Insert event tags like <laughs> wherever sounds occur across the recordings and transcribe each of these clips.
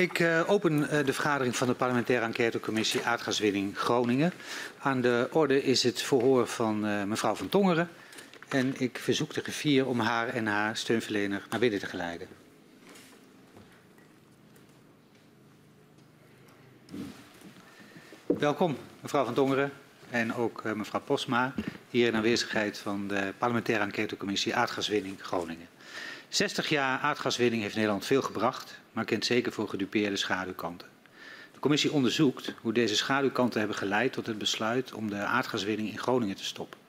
Ik uh, open uh, de vergadering van de parlementaire enquêtecommissie aardgaswinning Groningen. Aan de orde is het verhoor van uh, mevrouw van Tongeren. En ik verzoek de griffier om haar en haar steunverlener naar binnen te geleiden. Welkom, mevrouw van Tongeren en ook mevrouw Posma, hier in aanwezigheid van de parlementaire enquêtecommissie aardgaswinning Groningen. 60 jaar aardgaswinning heeft Nederland veel gebracht, maar kent zeker voor gedupeerde schaduwkanten. De commissie onderzoekt hoe deze schaduwkanten hebben geleid tot het besluit om de aardgaswinning in Groningen te stoppen.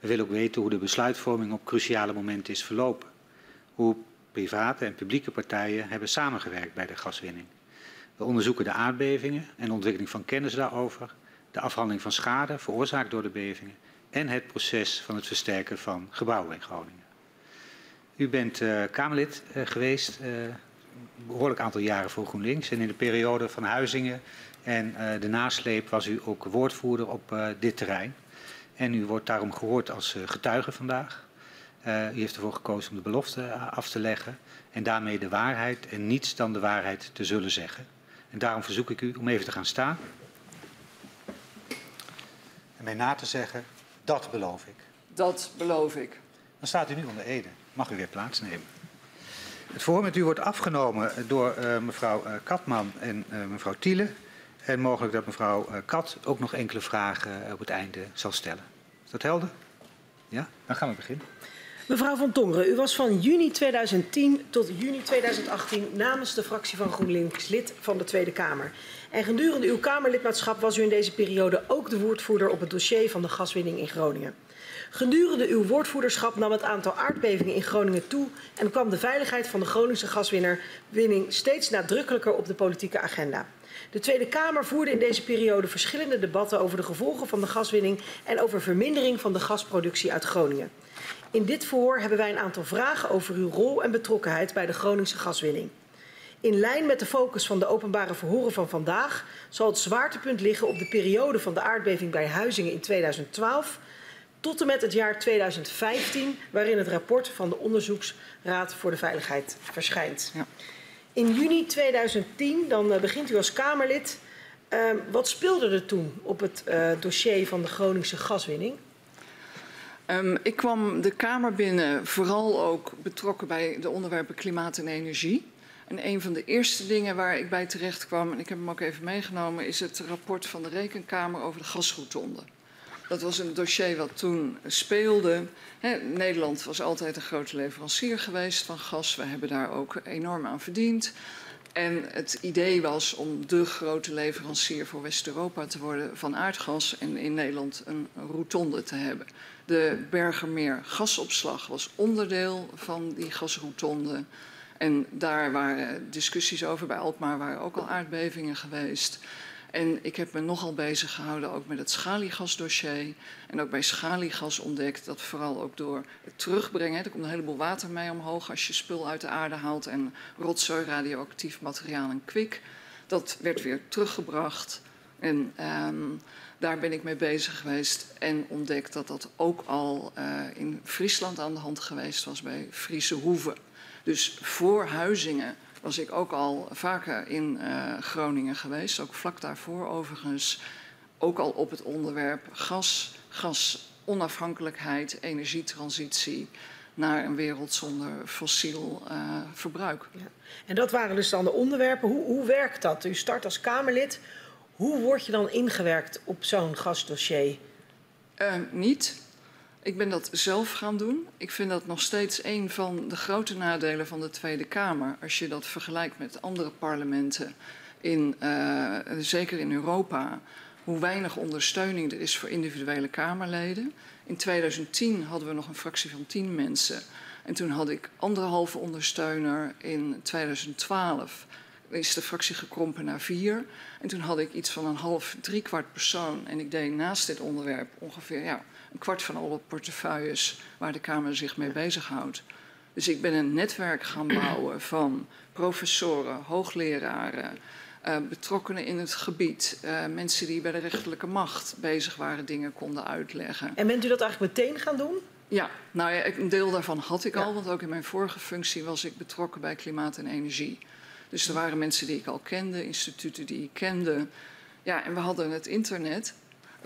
We willen ook weten hoe de besluitvorming op cruciale momenten is verlopen. Hoe private en publieke partijen hebben samengewerkt bij de gaswinning. We onderzoeken de aardbevingen en de ontwikkeling van kennis daarover, de afhandeling van schade veroorzaakt door de bevingen en het proces van het versterken van gebouwen in Groningen. U bent uh, Kamerlid uh, geweest, uh, een behoorlijk aantal jaren voor GroenLinks. En in de periode van Huizingen en de nasleep was u ook woordvoerder op dit terrein. En u wordt daarom gehoord als getuige vandaag. u heeft ervoor gekozen om de belofte af te leggen en daarmee de waarheid en niets dan de waarheid te zullen zeggen. En daarom verzoek ik u om even te gaan staan. En mij na te zeggen, dat beloof ik. Dat beloof ik. Dan staat u nu onder Ede mag u weer plaatsnemen. Het verhoor met u wordt afgenomen door uh, mevrouw uh, Katman en uh, mevrouw Thiele. En mogelijk dat mevrouw Kat ook nog enkele vragen op het einde zal stellen. Is dat helder? Ja, dan gaan we beginnen. Mevrouw van Tongeren, u was van juni 2010 tot juni 2018 namens de fractie van GroenLinks lid van de Tweede Kamer. En gedurende uw Kamerlidmaatschap was u in deze periode ook de woordvoerder op het dossier van de gaswinning in Groningen. Gedurende uw woordvoerderschap nam het aantal aardbevingen in Groningen toe en kwam de veiligheid van de Groningse gaswinning steeds nadrukkelijker op de politieke agenda. De Tweede Kamer voerde in deze periode verschillende debatten over de gevolgen van de gaswinning en over vermindering van de gasproductie uit Groningen. In dit verhoor hebben wij een aantal vragen over uw rol en betrokkenheid bij de Groningse gaswinning. In lijn met de focus van de openbare verhoren van vandaag zal het zwaartepunt liggen op de periode van de aardbeving bij Huizingen in 2012 tot en met het jaar 2015, waarin het rapport van de Onderzoeksraad voor de Veiligheid verschijnt. Ja. In juni 2010, dan uh, begint u als Kamerlid. Uh, wat speelde er toen op het uh, dossier van de Groningse gaswinning? Um, ik kwam de Kamer binnen, vooral ook betrokken bij de onderwerpen klimaat en energie. En een van de eerste dingen waar ik bij terecht kwam, en ik heb hem ook even meegenomen, is het rapport van de Rekenkamer over de gasrotonde. Dat was een dossier wat toen speelde. Nederland was altijd een grote leverancier geweest van gas. We hebben daar ook enorm aan verdiend. En het idee was om de grote leverancier voor West-Europa te worden van aardgas en in Nederland een rotonde te hebben. De Bergermeer gasopslag was onderdeel van die gasrotonde. En daar waren discussies over. Bij Alkmaar waren ook al aardbevingen geweest. En ik heb me nogal bezig gehouden ook met het schaliegasdossier. En ook bij schaliegas ontdekt dat vooral ook door het terugbrengen... er komt een heleboel water mee omhoog als je spul uit de aarde haalt... en rotzooi, radioactief materiaal en kwik. Dat werd weer teruggebracht. En um, daar ben ik mee bezig geweest en ontdekt dat dat ook al uh, in Friesland aan de hand geweest was bij Friese Hoeven. Dus voor Huizingen was ik ook al vaker in uh, Groningen geweest, ook vlak daarvoor overigens. Ook al op het onderwerp gas, gasonafhankelijkheid, energietransitie naar een wereld zonder fossiel uh, verbruik. Ja. En dat waren dus dan de onderwerpen. Hoe, hoe werkt dat? U start als Kamerlid. Hoe word je dan ingewerkt op zo'n gasdossier? Uh, niet. Ik ben dat zelf gaan doen. Ik vind dat nog steeds een van de grote nadelen van de Tweede Kamer. Als je dat vergelijkt met andere parlementen, in, uh, zeker in Europa, hoe weinig ondersteuning er is voor individuele Kamerleden. In 2010 hadden we nog een fractie van tien mensen. En toen had ik anderhalve ondersteuner. In 2012 is de fractie gekrompen naar vier. En toen had ik iets van een half, driekwart persoon. En ik deed naast dit onderwerp ongeveer ja, een kwart van alle portefeuilles waar de Kamer zich mee bezighoudt. Dus ik ben een netwerk gaan bouwen van professoren, hoogleraren, uh, betrokkenen in het gebied, uh, mensen die bij de rechterlijke macht bezig waren, dingen konden uitleggen. En bent u dat eigenlijk meteen gaan doen? Ja, nou ja, een deel daarvan had ik ja. al, want ook in mijn vorige functie was ik betrokken bij klimaat en energie. Dus er waren mensen die ik al kende, instituten die ik kende. Ja, en we hadden het internet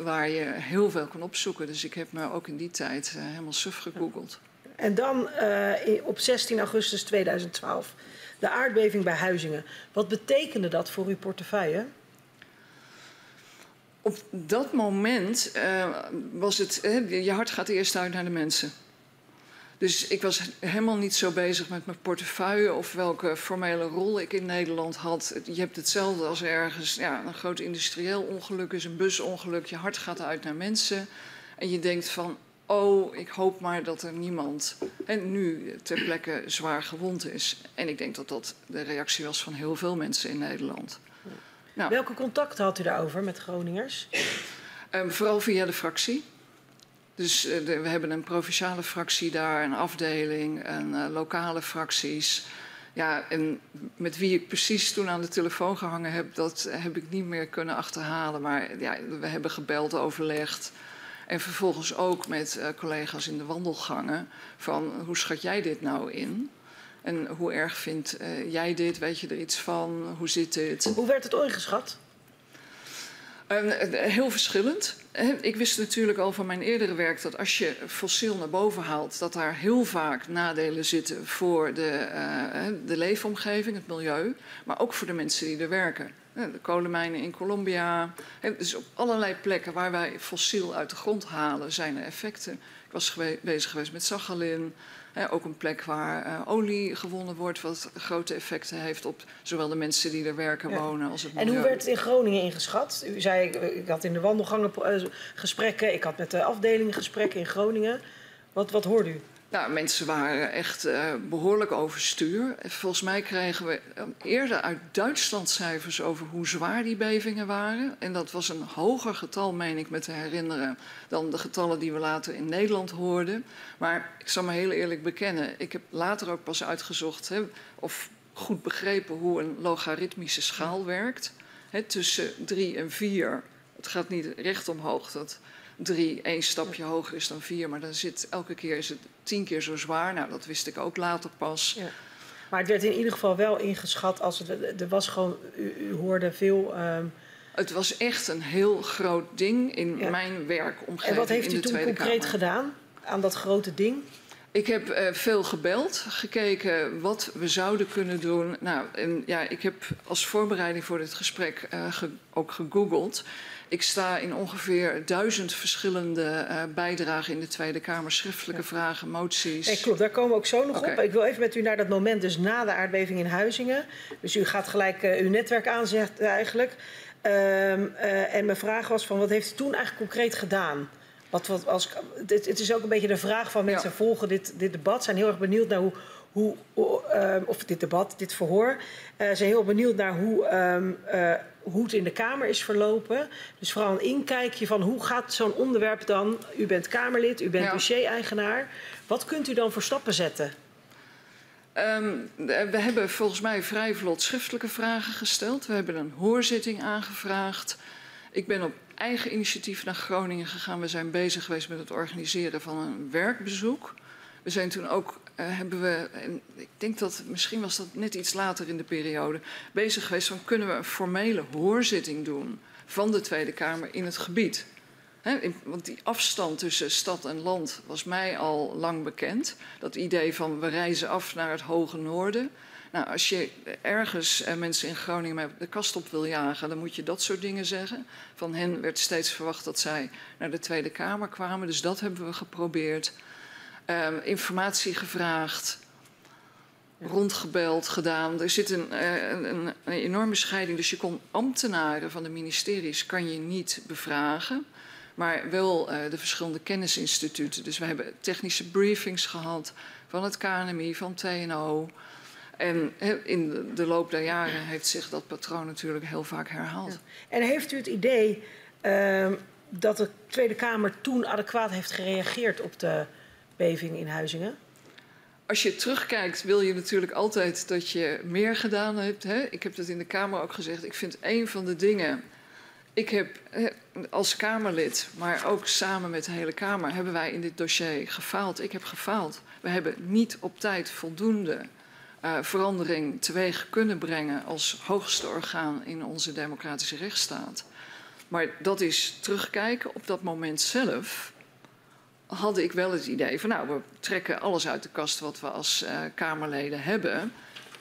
waar je heel veel kon opzoeken. Dus ik heb me ook in die tijd uh, helemaal suf gegoogeld. En dan uh, op 16 augustus 2012, de aardbeving bij Huizingen. Wat betekende dat voor uw portefeuille? Op dat moment uh, was het, je hart gaat eerst uit naar de mensen. Dus ik was helemaal niet zo bezig met mijn portefeuille of welke formele rol ik in Nederland had. Je hebt hetzelfde als ergens ja, een groot industrieel ongeluk is, een busongeluk. Je hart gaat uit naar mensen. En je denkt van, oh, ik hoop maar dat er niemand en nu ter plekke zwaar gewond is. En ik denk dat dat de reactie was van heel veel mensen in Nederland. Nou, Welke contacten had u daarover met Groningers? Um, vooral via de fractie. Dus de, we hebben een provinciale fractie daar, een afdeling, en uh, lokale fracties. Ja, en met wie ik precies toen aan de telefoon gehangen heb, dat heb ik niet meer kunnen achterhalen. Maar ja, we hebben gebeld, overlegd. En vervolgens ook met uh, collega's in de wandelgangen van hoe schat jij dit nou in? En hoe erg vindt jij dit? Weet je er iets van? Hoe zit dit? Hoe werd het ooit geschat? Uh, heel verschillend. Ik wist natuurlijk al van mijn eerdere werk dat als je fossiel naar boven haalt, dat daar heel vaak nadelen zitten voor de, uh, de leefomgeving, het milieu, maar ook voor de mensen die er werken. De kolenmijnen in Colombia. Dus op allerlei plekken waar wij fossiel uit de grond halen, zijn er effecten. Ik was bezig geweest met Sachalin. Ook een plek waar uh, olie gewonnen wordt, wat grote effecten heeft op zowel de mensen die er werken, ja. wonen als het milieu. En hoe werd het in Groningen ingeschat? U zei, ik had in de wandelgangen uh, gesprekken, ik had met de afdelingen gesprekken in Groningen. Wat, wat hoorde u? Nou, mensen waren echt uh, behoorlijk overstuur. Volgens mij kregen we eerder uit Duitsland cijfers over hoe zwaar die bevingen waren. En dat was een hoger getal, meen ik me te herinneren, dan de getallen die we later in Nederland hoorden. Maar ik zal me heel eerlijk bekennen, ik heb later ook pas uitgezocht hè, of goed begrepen hoe een logaritmische schaal werkt. Hè, tussen 3 en 4. Het gaat niet recht omhoog. Dat drie één stapje hoger is dan vier. Maar dan zit elke keer is het tien keer zo zwaar. Nou, dat wist ik ook later pas. Ja. Maar het werd in ieder geval wel ingeschat als het. Er was gewoon. U, u hoorde veel. Um... Het was echt een heel groot ding in ja. mijn werkomgeving. En wat heeft u toen concreet Kamer. gedaan aan dat grote ding? Ik heb uh, veel gebeld, gekeken wat we zouden kunnen doen. Nou, en ja, ik heb als voorbereiding voor dit gesprek uh, ge ook gegoogeld. Ik sta in ongeveer duizend verschillende uh, bijdragen in de Tweede Kamer. Schriftelijke ja. vragen, moties. Nee, klopt, daar komen we ook zo nog okay. op. Ik wil even met u naar dat moment, dus na de aardbeving in Huizingen. Dus u gaat gelijk uh, uw netwerk aanzetten eigenlijk. Uh, en mijn vraag was van, wat heeft u toen eigenlijk concreet gedaan? Wat, wat als, het, het is ook een beetje de vraag van mensen ja. volgen dit, dit debat. Zijn heel erg benieuwd naar hoe, hoe, uh, of dit debat, dit verhoor. Uh, zijn heel benieuwd naar hoe, um, uh, hoe het in de Kamer is verlopen. Dus vooral een inkijkje van hoe gaat zo'n onderwerp dan. U bent Kamerlid, u bent ja. dossier-eigenaar. Wat kunt u dan voor stappen zetten? Um, we hebben volgens mij vrij vlot schriftelijke vragen gesteld. We hebben een hoorzitting aangevraagd. Ik ben op eigen initiatief naar Groningen gegaan. We zijn bezig geweest met het organiseren van een werkbezoek. We zijn toen ook, hebben we, en ik denk dat misschien was dat net iets later in de periode, bezig geweest van kunnen we een formele hoorzitting doen van de Tweede Kamer in het gebied. Want die afstand tussen stad en land was mij al lang bekend. Dat idee van we reizen af naar het hoge noorden. Nou, als je ergens eh, mensen in Groningen de kast op wil jagen, dan moet je dat soort dingen zeggen. Van hen werd steeds verwacht dat zij naar de Tweede Kamer kwamen. Dus dat hebben we geprobeerd. Um, informatie gevraagd, rondgebeld, gedaan. Er zit een, een, een, enorme scheiding. Dus je kon ambtenaren van de ministeries kan je niet bevragen. Maar wel uh, de verschillende kennisinstituten. Dus we hebben technische briefings gehad van het KNMI, van TNO. En in de loop der jaren heeft zich dat patroon natuurlijk heel vaak herhaald. Ja. En heeft u het idee uh, dat de Tweede Kamer toen adequaat heeft gereageerd op de in Huizingen? Als je terugkijkt, wil je natuurlijk altijd dat je meer gedaan hebt. Hè? Ik heb dat in de Kamer ook gezegd. Ik vind een van de dingen. Ik heb als Kamerlid, maar ook samen met de hele Kamer, hebben wij in dit dossier gefaald. Ik heb gefaald. We hebben niet op tijd voldoende uh, verandering teweeg kunnen brengen als hoogste orgaan in onze democratische rechtsstaat. Maar dat is terugkijken op dat moment zelf. Had ik wel het idee van, nou, we trekken alles uit de kast wat we als uh, Kamerleden hebben.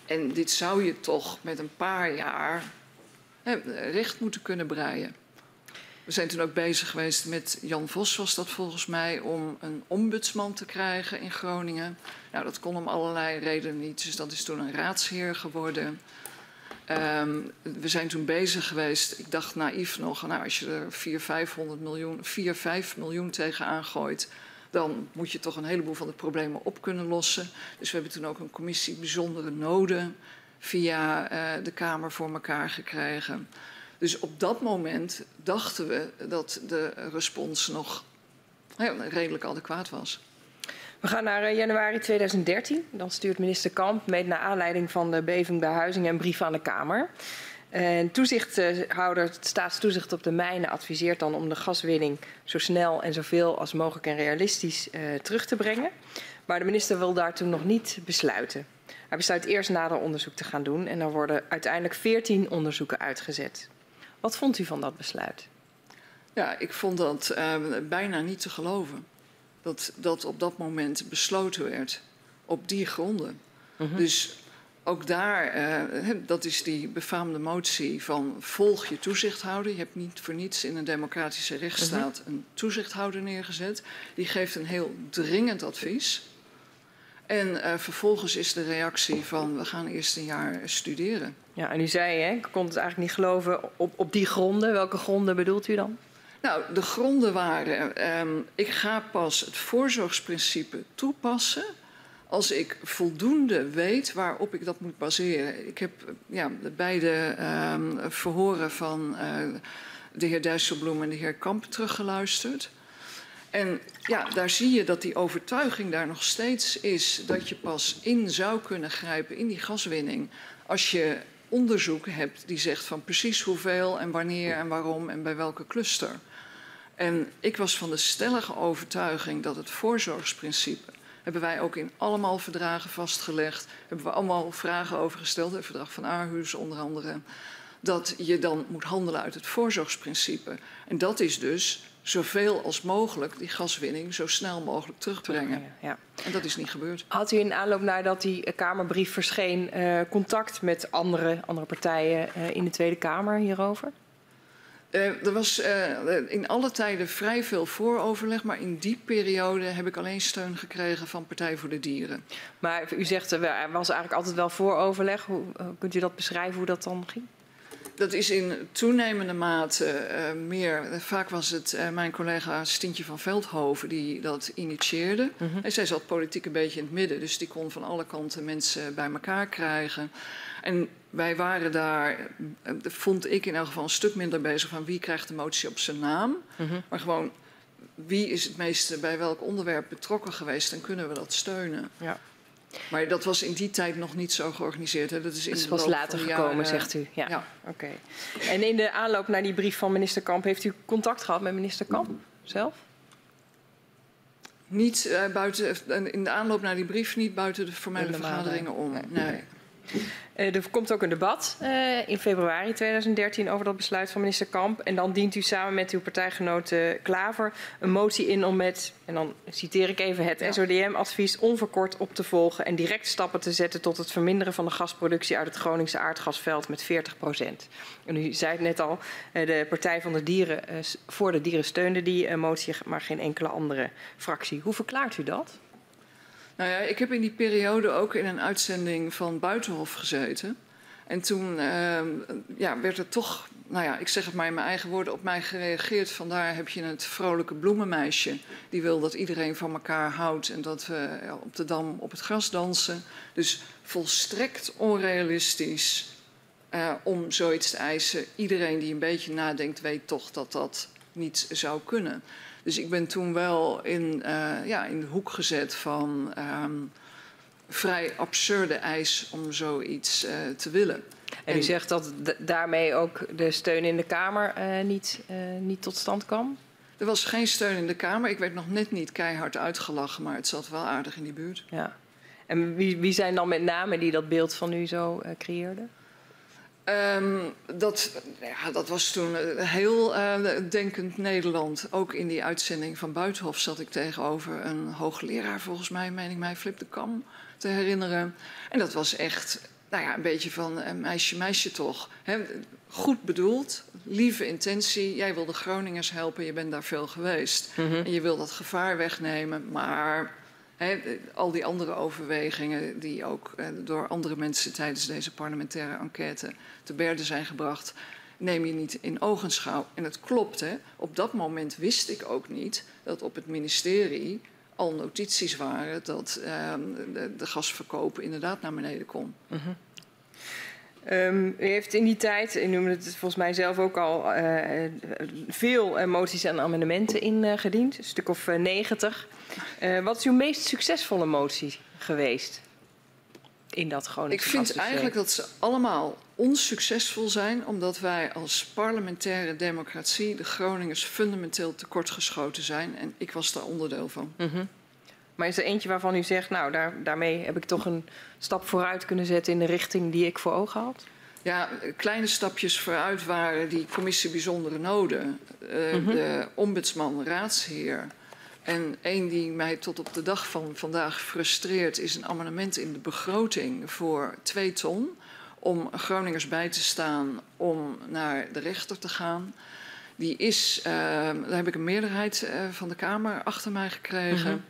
En dit zou je toch met een paar jaar hè, recht moeten kunnen breien. We zijn toen ook bezig geweest met Jan Vos, was dat volgens mij, om een ombudsman te krijgen in Groningen. Nou, dat kon om allerlei redenen niet, dus dat is toen een raadsheer geworden. Um, we zijn toen bezig geweest, ik dacht naïef nog, nou, als je er 4, 500 miljoen, 4, 5 miljoen tegenaan gooit, dan moet je toch een heleboel van de problemen op kunnen lossen. Dus we hebben toen ook een commissie bijzondere noden via uh, de Kamer voor elkaar gekregen. Dus op dat moment dachten we dat de respons nog redelijk adequaat was. We gaan naar eh, januari 2013. Dan stuurt minister Kamp, met naar aanleiding van de beving bij Huizingen, een brief aan de Kamer. En toezichthouder, staatstoezicht op de mijnen adviseert dan om de gaswinning zo snel en zoveel als mogelijk en realistisch uh, terug te brengen. Maar de minister wil daar toen nog niet besluiten. Hij besluit eerst nader onderzoek te gaan doen en er worden uiteindelijk 14 onderzoeken uitgezet. Wat vond u van dat besluit? Ja, ik vond dat uh, bijna niet te geloven. Dat dat op dat moment besloten werd op die gronden. Mhm. Dus ook daar, uh, dat is die befaamde motie van volg je toezichthouder. Je hebt niet voor niets in een democratische rechtsstaat -huh. een toezichthouder neergezet. Die geeft een heel dringend advies. En uh, vervolgens is de reactie van we gaan eerst een jaar studeren. Ja, en u zei, hè, ik kon het eigenlijk niet geloven, op, op die gronden. Welke gronden bedoelt u dan? Nou, de gronden waren, um, ik ga pas het voorzorgsprincipe toepassen als ik voldoende weet waarop ik dat moet baseren. Ik heb ja, de beide um, verhoren van uh, de heer Dijsselbloem en de heer Kamp teruggeluisterd. En ja, daar zie je dat die overtuiging daar nog steeds is dat je pas in zou kunnen grijpen in die gaswinning als je onderzoek hebt die zegt van precies hoeveel en wanneer en waarom en bij welke cluster. En ik was van de stellige overtuiging dat het voorzorgsprincipe hebben wij ook in allemaal verdragen vastgelegd. Hebben we allemaal vragen over gesteld. Het verdrag van Aarhus onder andere. Dat je dan moet handelen uit het voorzorgsprincipe. En dat is dus zoveel als mogelijk die gaswinning zo snel mogelijk terugbrengen. Ja. En dat is niet gebeurd. Had u in aanloop nadat die Kamerbrief verscheen uh, contact met andere, andere partijen uh, in de Tweede Kamer hierover? Uh, er was uh, in alle tijden vrij veel vooroverleg, maar in die periode heb ik alleen steun gekregen van Partij voor de Dieren. Maar u zegt er was eigenlijk altijd wel vooroverleg. Hoe, kunt u dat beschrijven hoe dat dan ging? Dat is in toenemende mate uh, meer. Vaak was het mijn collega Stintje van Veldhoven die dat initieerde. Mm -hmm. En zij zat politiek een beetje in het midden, dus die kon van alle kanten mensen bij elkaar krijgen. En wij waren daar, uh, vond ik in elk geval, een stuk minder bezig van wie krijgt de motie op zijn naam. Mm -hmm. Maar gewoon wie is het meeste bij welk onderwerp betrokken geweest en kunnen we dat steunen. Ja. Maar dat was in die tijd nog niet zo georganiseerd. Hè? Dat is in het was later gekomen, jaren... zegt u. Ja. ja. Oké. Okay. En in de aanloop naar die brief van minister Kamp, heeft u contact gehad met minister Kamp zelf? Niet uh, buiten, in de aanloop naar die brief niet buiten de formele vergaderingen om. Nee. nee. Uh, er komt ook een debat uh, in februari 2013 over dat besluit van minister Kamp. En dan dient u samen met uw partijgenoot uh, Klaver een motie in om met, en dan citeer ik even, het ja. SODM-advies onverkort op te volgen en direct stappen te zetten tot het verminderen van de gasproductie uit het Groningse aardgasveld met 40 procent. En u zei het net al, de Partij van de Dieren, voor de Dieren steunde die motie, maar geen enkele andere fractie. Hoe verklaart u dat? Nou ja, ik heb in die periode ook in een uitzending van Buitenhof gezeten. En toen uh, ja, werd er toch, nou ja, ik zeg het maar in mijn eigen woorden, op mij gereageerd. Vandaar heb je het vrolijke bloemenmeisje. Die wil dat iedereen van elkaar houdt en dat we op de dam op het gras dansen. Dus volstrekt onrealistisch uh, om zoiets te eisen. Iedereen die een beetje nadenkt, weet toch dat dat niet zou kunnen. Dus ik ben toen wel in, uh, ja, in de hoek gezet van um, vrij absurde eis om zoiets uh, te willen. En u zegt dat daarmee ook de steun in de Kamer uh, niet, niet tot stand kwam? Er was geen steun in de Kamer. Ik werd nog net niet keihard uitgelachen, maar het zat wel aardig in die buurt. Ja. En wie, wie zijn dan met name die dat beeld van u zo creëerden? Um, dat, ja, dat was toen heel uh, denkend Nederland. Ook in die uitzending van Buitenhof zat ik tegenover een hoogleraar, volgens mij, meen ik mij, Flip de Kam, te herinneren. En dat was echt nou ja, een beetje van uh, meisje, meisje toch. He, goed bedoeld, lieve intentie. Jij wil de Groningers helpen, je bent daar veel geweest. Mm -hmm. En je wil dat gevaar wegnemen, maar Al die andere overwegingen die ook eh, door andere mensen tijdens deze parlementaire enquête te berde zijn gebracht, neem je niet in ogenschouw. En het klopt, hè. op dat moment wist ik ook niet dat op het ministerie al notities waren dat uh, de, de gasverkoop inderdaad naar beneden kon. Mm. Um, u heeft in die tijd, u noemde het volgens mij zelf ook al, uh, veel moties en amendementen ingediend, een stuk of negentig. Uh, wat is uw meest succesvolle motie geweest in dat Groningse Ik vind eigenlijk dat ze allemaal onsuccesvol zijn, omdat wij als parlementaire democratie de Groningers fundamenteel tekortgeschoten zijn. En ik was daar onderdeel van. Mm -hmm. Maar is er eentje waarvan u zegt, nou, daar, daarmee heb ik toch een stap vooruit kunnen zetten in de richting die ik voor ogen had? Ja, kleine stapjes vooruit waren die commissie bijzondere noden, uh, mm -hmm. de ombudsman, raadsheer. En één die mij tot op de dag van vandaag frustreert, is een amendement in de begroting voor twee ton. Om Groningers bij te staan om naar de rechter te gaan. Die is, uh, daar heb ik een meerderheid uh, van de Kamer achter mij gekregen. Mm -hmm.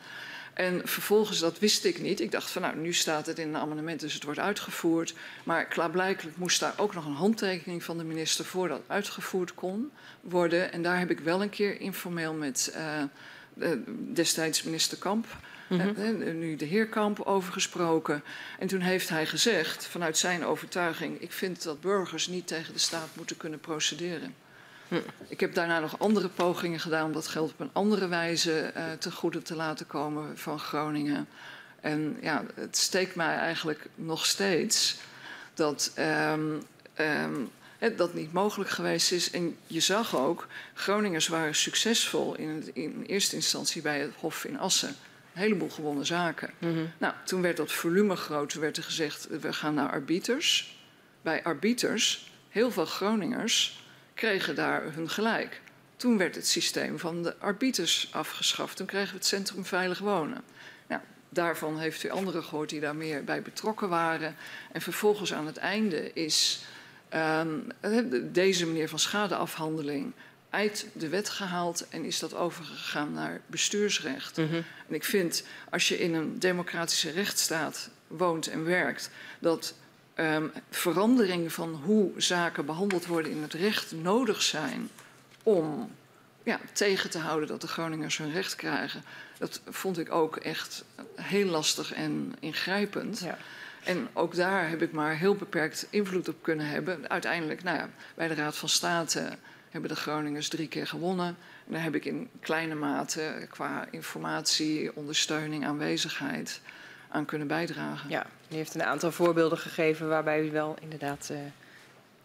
En vervolgens, dat wist ik niet. Ik dacht van nou, nu staat het in een amendement, dus het wordt uitgevoerd. Maar klaarblijkelijk moest daar ook nog een handtekening van de minister voordat het uitgevoerd kon worden. En daar heb ik wel een keer informeel met uh, destijds minister Kamp, mm -hmm. nu de heer Kamp, over gesproken. En toen heeft hij gezegd, vanuit zijn overtuiging, ik vind dat burgers niet tegen de staat moeten kunnen procederen. Ik heb daarna nog andere pogingen gedaan om dat geld op een andere wijze uh, te goede te laten komen van Groningen. En ja, het steekt mij eigenlijk nog steeds dat um, um, het, dat niet mogelijk geweest is. En je zag ook, Groningers waren succesvol in, in eerste instantie bij het Hof in Assen. Een heleboel gewonnen zaken. Mm -hmm. Nou, toen werd dat volume groot. Toen werd er gezegd, we gaan naar arbiters. Bij arbiters, heel veel Groningers kregen daar hun gelijk. Toen werd het systeem van de arbiters afgeschaft. Toen kregen we het Centrum Veilig Wonen. Nou, daarvan heeft u anderen gehoord die daar meer bij betrokken waren. En vervolgens aan het einde is um, deze manier van schadeafhandeling uit de wet gehaald en is dat overgegaan naar bestuursrecht. Mm -hmm. En ik vind, als je in een democratische rechtsstaat woont en werkt, dat um, veranderingen van hoe zaken behandeld worden in het recht nodig zijn om ja, tegen te houden dat de Groningers hun recht krijgen. Dat vond ik ook echt heel lastig en ingrijpend. Ja. En ook daar heb ik maar heel beperkt invloed op kunnen hebben. Uiteindelijk, nou ja, bij de Raad van State hebben de Groningers drie keer gewonnen. En daar heb ik in kleine mate qua informatie, ondersteuning, aanwezigheid aan kunnen bijdragen. Ja, u heeft een aantal voorbeelden gegeven waarbij u wel inderdaad uh,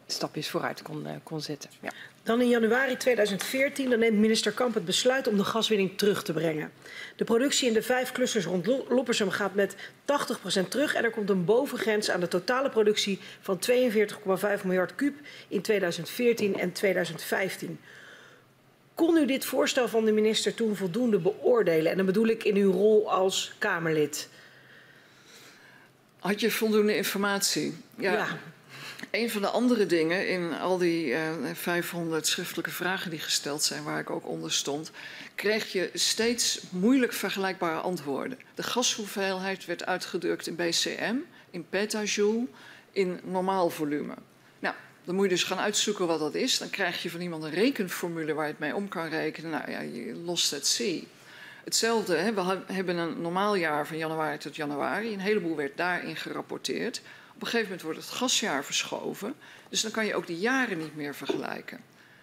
stapjes vooruit kon, uh, kon zetten. Ja. Dan in januari 2014 dan neemt minister Kamp het besluit om de gaswinning terug te brengen. De productie in de vijf clusters rond Loppersum gaat met 80% terug en er komt een bovengrens aan de totale productie van 42,5 miljard kuub in 2014 en 2015. Kon u dit voorstel van de minister toen voldoende beoordelen? En dan bedoel ik in uw rol als Kamerlid. Had je voldoende informatie? Ja. ja. Een van de andere dingen in al die uh, 500 schriftelijke vragen die gesteld zijn, waar ik ook onder stond, kreeg je steeds moeilijk vergelijkbare antwoorden. De gashoeveelheid werd uitgedrukt in BCM, in petajoule, in normaal volume. Nou, dan moet je dus gaan uitzoeken wat dat is. Dan krijg je van iemand een rekenformule waar je het mee om kan rekenen. Nou ja, je lost het see. Hetzelfde, hè, we hebben een normaal jaar van januari tot januari. Een heleboel werd daarin gerapporteerd. Op een gegeven moment wordt het gasjaar verschoven. Dus dan kan je ook de jaren niet meer vergelijken.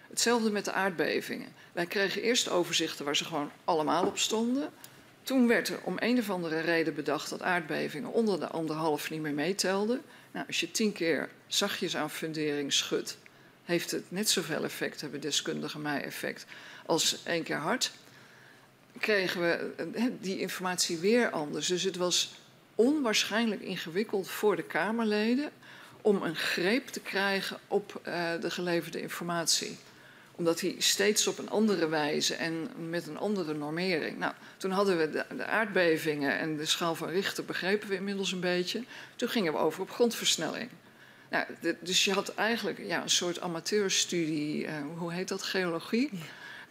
Hetzelfde met de aardbevingen. Wij kregen eerst overzichten waar ze gewoon allemaal op stonden. Toen werd er om een of andere reden bedacht dat aardbevingen onder de anderhalf niet meer meetelden. Nou, als je tien keer zachtjes aan fundering schudt, heeft het net zoveel effect, hebben deskundigen mij effect, als één keer hard kregen we die informatie weer anders. Dus het was onwaarschijnlijk ingewikkeld voor de Kamerleden om een greep te krijgen op uh, de geleverde informatie. Omdat die steeds op een andere wijze en met een andere normering. Nou, toen hadden we de, aardbevingen en de schaal van Richter begrepen we inmiddels een beetje. Toen gingen we over op grondversnelling. Nou, dus je had eigenlijk ja, een soort amateurstudie, uh, hoe heet dat, geologie?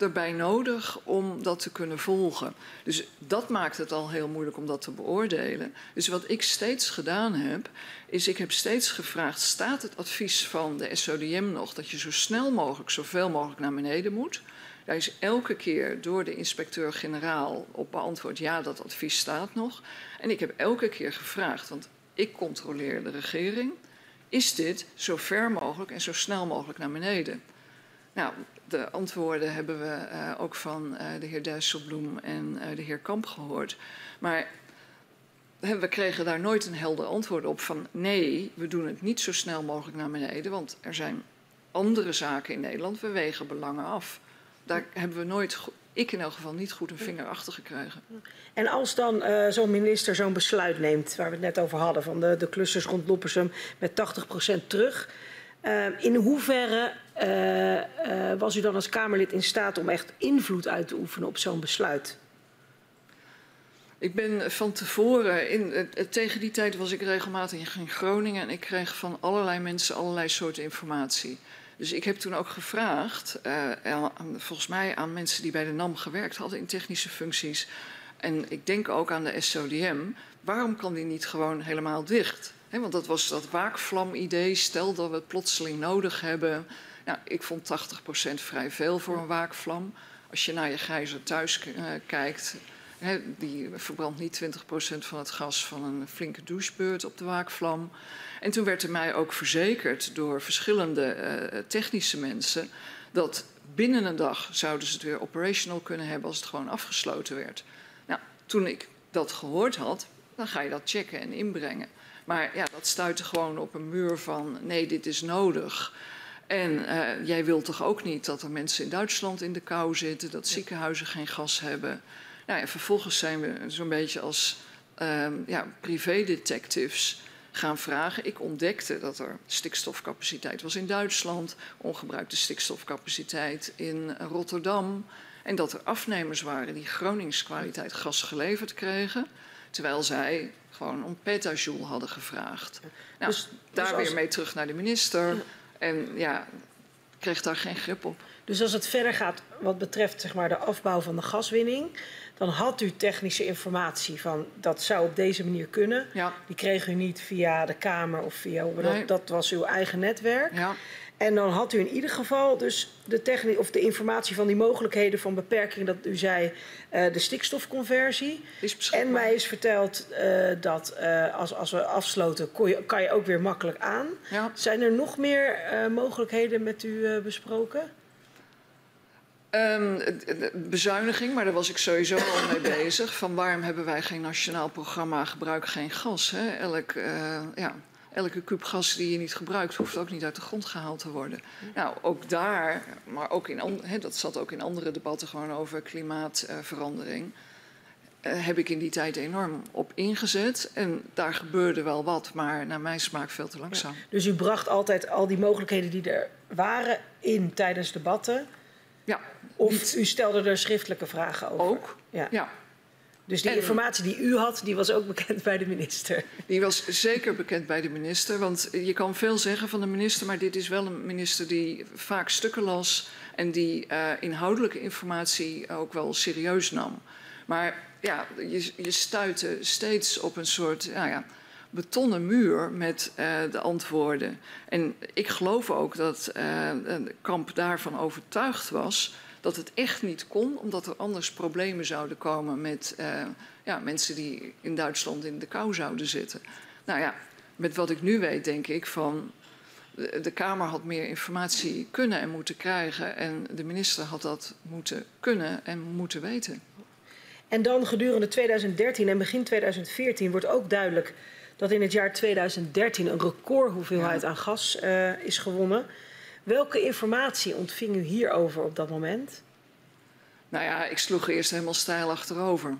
Erbij nodig om dat te kunnen volgen. Dus dat maakt het al heel moeilijk om dat te beoordelen. Dus wat ik steeds gedaan heb, is ik heb steeds gevraagd: staat het advies van de SODM nog dat je zo snel mogelijk, zoveel mogelijk naar beneden moet? Daar is elke keer door de inspecteur-generaal op beantwoord: ja, dat advies staat nog. En ik heb elke keer gevraagd, want ik controleer de regering. Is dit zo ver mogelijk en zo snel mogelijk naar beneden? Nou, de antwoorden hebben we uh, ook van uh, de heer Dijsselbloem en uh, de heer Kamp gehoord. Maar we kregen daar nooit een helder antwoord op van nee, we doen het niet zo snel mogelijk naar beneden, want er zijn andere zaken in Nederland, we wegen belangen af. Daar hebben we nooit, ik in elk geval niet goed een vinger achter gekregen. En als dan zo'n minister zo'n besluit neemt, waar we het net over hadden, van de, de clusters rond Loppersum met 80% terug, in hoeverre uh, uh, was u dan als Kamerlid in staat om echt invloed uit te oefenen op zo'n besluit? Ik ben van tevoren, in, tegen die tijd was ik regelmatig in Groningen en ik kreeg van allerlei mensen allerlei soorten informatie. Dus ik heb toen ook gevraagd, volgens mij aan mensen die bij de NAM gewerkt hadden in technische functies. En ik denk ook aan de SODM, waarom kan die niet gewoon helemaal dicht? Want dat was dat waakvlam-idee, stel dat we het plotseling nodig hebben. Nou, ik vond 80% vrij veel voor een waakvlam. Als je naar je gijzer thuis uh, kijkt, he, die verbrandt niet 20% van het gas van een flinke douchebeurt op de waakvlam. En toen werd er mij ook verzekerd door verschillende uh, technische mensen dat binnen een dag zouden ze het weer operational kunnen hebben als het gewoon afgesloten werd. Nou, toen ik dat gehoord had, dan ga je dat checken en inbrengen. Maar ja, dat stuitte gewoon op een muur van nee, dit is nodig. En uh, jij wilt toch ook niet dat er mensen in Duitsland in de kou zitten, dat ziekenhuizen geen gas hebben. Nou ja, vervolgens zijn we zo'n beetje als um, ja, privédetectives gaan vragen. Ik ontdekte dat er stikstofcapaciteit was in Duitsland, ongebruikte stikstofcapaciteit in Rotterdam. En dat er afnemers waren die Gronings kwaliteit gas geleverd kregen. Terwijl zij gewoon om petajoule hadden gevraagd. Nou, dus, daar dus als... weer mee terug naar de minister. En ja, kreeg daar geen grip op. Dus als het verder gaat wat betreft zeg maar, de afbouw van de gaswinning, dan had u technische informatie van dat zou op deze manier kunnen. Ja. Die kreeg u niet via de Kamer of via. Nee. Dat, dat was uw eigen netwerk. Ja. En dan had u in ieder geval dus de, techni- of de informatie van die mogelijkheden van beperking, dat u zei, uh, de stikstofconversie. En mij is verteld uh, dat uh, als, als we afsloten, je, kan je ook weer makkelijk aan. Ja. Zijn er nog meer mogelijkheden met u besproken? Um, bezuiniging, maar daar was ik sowieso al mee bezig. Van waarom hebben wij geen nationaal programma gebruik geen gas? Hè? Elk, ja, elke kuub gas die je niet gebruikt, hoeft ook niet uit de grond gehaald te worden. Nou, ook daar, maar ook in, he, dat zat ook in andere debatten gewoon over klimaatverandering. Uh, heb ik in die tijd enorm op ingezet. En daar gebeurde wel wat, maar naar mijn smaak veel te langzaam. Ja, dus u bracht altijd al die mogelijkheden die er waren in tijdens debatten? Ja. Of niet... u stelde er schriftelijke vragen over? Ook, ja. ja. Dus die en, informatie die u had, die was ook bekend bij de minister? Die was zeker bekend bij de minister. Want je kan veel zeggen van de minister, maar dit is wel een minister die vaak stukken las en die uh, inhoudelijke informatie ook wel serieus nam. Maar ja, je, je stuitte steeds op een soort nou ja, betonnen muur met uh, de antwoorden. En ik geloof ook dat uh, Kamp daarvan overtuigd was dat het echt niet kon, omdat er anders problemen zouden komen met uh, ja, mensen die in Duitsland in de kou zouden zitten. Nou ja, met wat ik nu weet, denk ik van. De, de Kamer had meer informatie kunnen en moeten krijgen. En de minister had dat moeten kunnen en moeten weten. En dan gedurende 2013 en begin 2014 wordt ook duidelijk dat in het jaar 2013 een recordhoeveelheid ja. aan gas uh, is gewonnen. Welke informatie ontving u hierover op dat moment? Nou ja, ik sloeg eerst helemaal stijl achterover.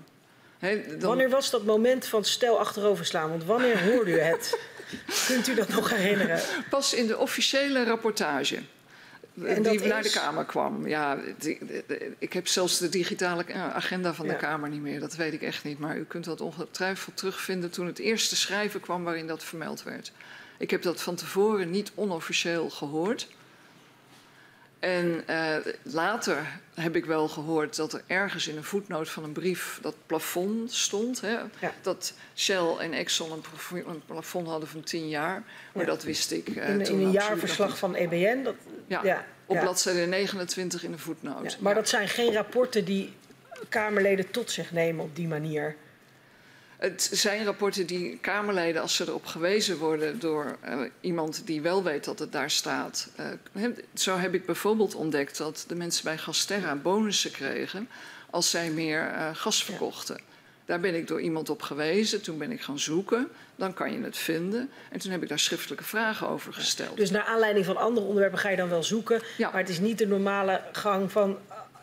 Dan- Wanneer was dat moment van stel achteroverslaan? Want wanneer hoorde u het? <laughs> Kunt u dat nog herinneren? Pas in de officiële rapportage. En die naar de? Kamer kwam. Ja, die- ik heb zelfs de digitale eh, agenda van de Ja. Kamer niet meer. Dat weet ik echt niet. Maar u kunt dat ongetwijfeld terugvinden toen het eerste schrijven kwam waarin dat vermeld werd. Ik heb dat van tevoren niet onofficieel gehoord. En eh, later heb ik wel gehoord dat er ergens in een voetnoot van een brief dat plafond stond. Hè? Ja. Dat Shell en Exxon een, plafo- een plafond hadden van 10 jaar. Maar Ja. dat wist ik. eh, In, toen in een jaarverslag van EBN? Dat, Ja, op bladzijde 29 in de voetnoot. Ja, maar dat zijn geen rapporten die Kamerleden tot zich nemen op die manier. Het zijn rapporten die Kamerleden, als ze erop gewezen worden door eh, iemand die wel weet dat het daar staat. eh, zo heb ik bijvoorbeeld ontdekt dat de mensen bij Gasterra bonussen kregen als zij meer eh, gas verkochten. Daar ben ik door iemand op gewezen. Toen ben ik gaan zoeken. Dan kan je het vinden. En toen heb ik daar schriftelijke vragen over gesteld. Dus naar aanleiding van andere onderwerpen ga je dan wel zoeken. Ja. Maar het is niet de normale gang van...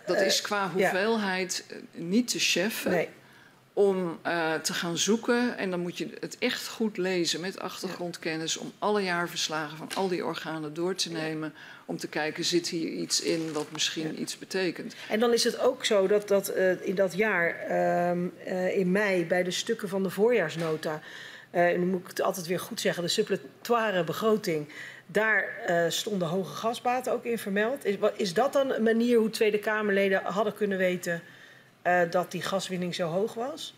dat is qua hoeveelheid niet te cheffen. Nee, om eh, te gaan zoeken. En dan moet je het echt goed lezen met achtergrondkennis. Om alle jaarverslagen van al die organen door te nemen. Om te kijken, zit hier iets in wat misschien iets betekent. En dan is het ook zo dat, dat eh, in dat jaar, ehm, eh, in mei, bij de stukken van de voorjaarsnota, en nu moet ik het altijd weer goed zeggen, de suppletoire begroting, daar stonden hoge gasbaten ook in vermeld. Is, is dat dan een manier hoe Tweede Kamerleden hadden kunnen weten eh, dat die gaswinning zo hoog was?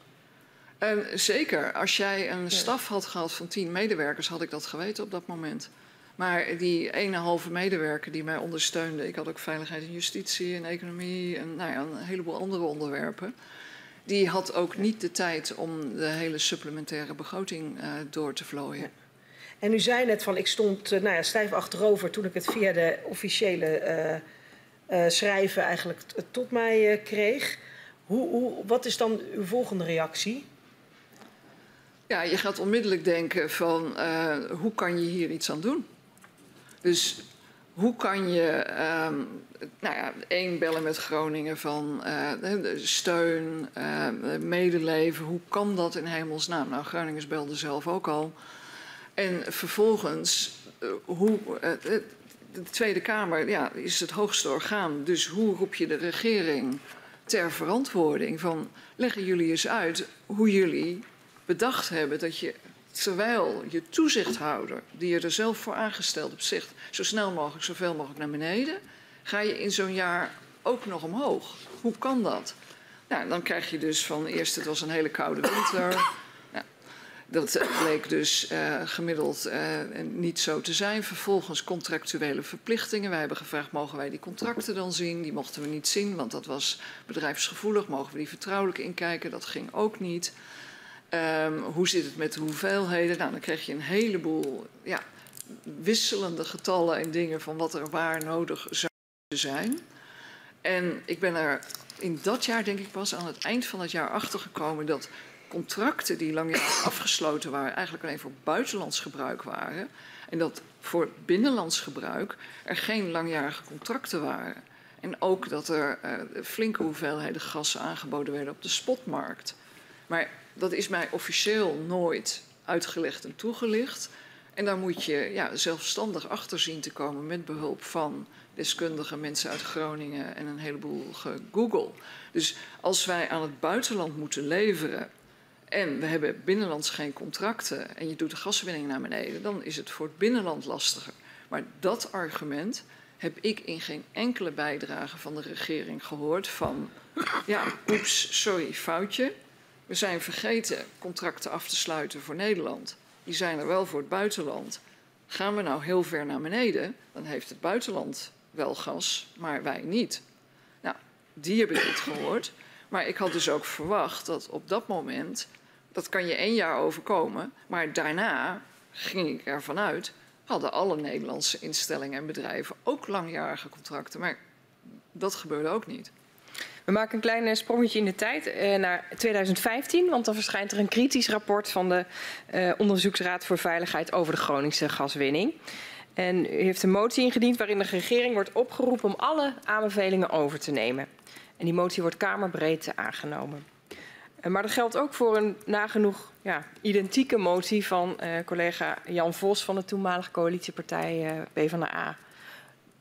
En zeker, als jij een staf had gehad van tien medewerkers, had ik dat geweten op dat moment. Maar die ene halve medewerker die mij ondersteunde, ik had ook veiligheid en justitie en economie en nou ja, een heleboel andere onderwerpen. Die had ook niet de tijd om de hele supplementaire begroting eh, door te vlooien. En u zei net van, ik stond eh, nou ja, stijf achterover toen ik het via de officiële eh, eh, schrijven eigenlijk tot mij eh, kreeg. Hoe, wat is dan uw volgende reactie? Ja, je gaat onmiddellijk denken van eh, hoe kan je hier iets aan doen? Dus hoe kan je, ehm, nou ja, één bellen met Groningen van eh, steun, eh, medeleven, hoe kan dat in hemelsnaam? Nou, Groningers belden zelf ook al. En vervolgens, hoe, de Tweede Kamer ja, is het hoogste orgaan, dus hoe roep je de regering ter verantwoording van leggen jullie eens uit hoe jullie bedacht hebben dat je, terwijl je toezichthouder, die je er zelf voor aangesteld hebt, zegt zo snel mogelijk, zoveel mogelijk naar beneden, ga je in zo'n jaar ook nog omhoog. Hoe kan dat? Nou, dan krijg je dus van eerst, het was een hele koude winter. Dat bleek dus eh, gemiddeld eh, niet zo te zijn. Vervolgens contractuele verplichtingen. Wij hebben gevraagd, mogen wij die contracten dan zien? Die mochten we niet zien, want dat was bedrijfsgevoelig. Mogen we die vertrouwelijk inkijken? Dat ging ook niet. Ehm, hoe zit het met de hoeveelheden? Nou, dan krijg je een heleboel ja, wisselende getallen en dingen van wat er waar nodig zou zijn. En ik ben er in dat jaar, denk ik pas, aan het eind van het jaar achtergekomen dat contracten die langjarig <coughs> afgesloten waren, eigenlijk alleen voor buitenlands gebruik waren. En dat voor binnenlands gebruik er geen langjarige contracten waren. En ook dat er eh, flinke hoeveelheden gas aangeboden werden op de spotmarkt. Maar dat is mij officieel nooit uitgelegd en toegelicht. En daar moet je ja, zelfstandig achter zien te komen met behulp van deskundige mensen uit Groningen en een heleboel gegoogel. Dus als wij aan het buitenland moeten leveren en we hebben binnenlands geen contracten en je doet de gaswinning naar beneden, dan is het voor het binnenland lastiger. Maar dat argument heb ik in geen enkele bijdrage van de regering gehoord van, ja, oeps, sorry, foutje. We zijn vergeten contracten af te sluiten voor Nederland. Die zijn er wel voor het buitenland. Gaan we nou heel ver naar beneden, dan heeft het buitenland wel gas, maar wij niet. Nou, die heb ik niet gehoord. Maar ik had dus ook verwacht dat op dat moment, dat kan je één jaar overkomen, maar daarna ging ik ervan uit, hadden alle Nederlandse instellingen en bedrijven ook langjarige contracten. Maar dat gebeurde ook niet. We maken een klein eh, sprongetje in de tijd eh, naar 2015, want dan verschijnt er een kritisch rapport van de eh, Onderzoeksraad voor Veiligheid over de Groningse gaswinning. En u heeft een motie ingediend waarin de regering wordt opgeroepen om alle aanbevelingen over te nemen. En die motie wordt kamerbreed aangenomen. Eh, Maar dat geldt ook voor een nagenoeg ja, identieke motie van eh, collega Jan Vos van de toenmalige coalitiepartij eh, PvdA.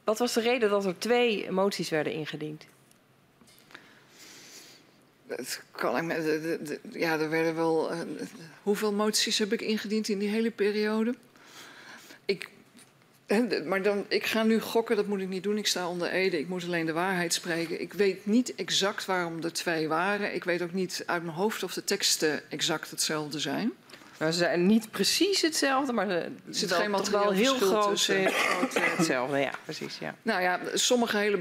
Wat was de reden dat er twee moties werden ingediend? Het kan ik me, de- de- de- ja, er werden wel. hoeveel moties heb ik ingediend in die hele periode? Ik, maar dan, ik ga nu gokken, dat moet ik niet doen. Ik sta onder Ede, ik moet alleen de waarheid spreken. Ik weet niet exact waarom er twee waren. Ik weet ook niet uit mijn hoofd of de teksten exact hetzelfde zijn. Nou, ze zijn niet precies hetzelfde, maar ze Er zit wel- geen wel materieel heel groot, tussen. eh, eh, hetzelfde. Ja, precies. Ja. Nou ja, sommige hele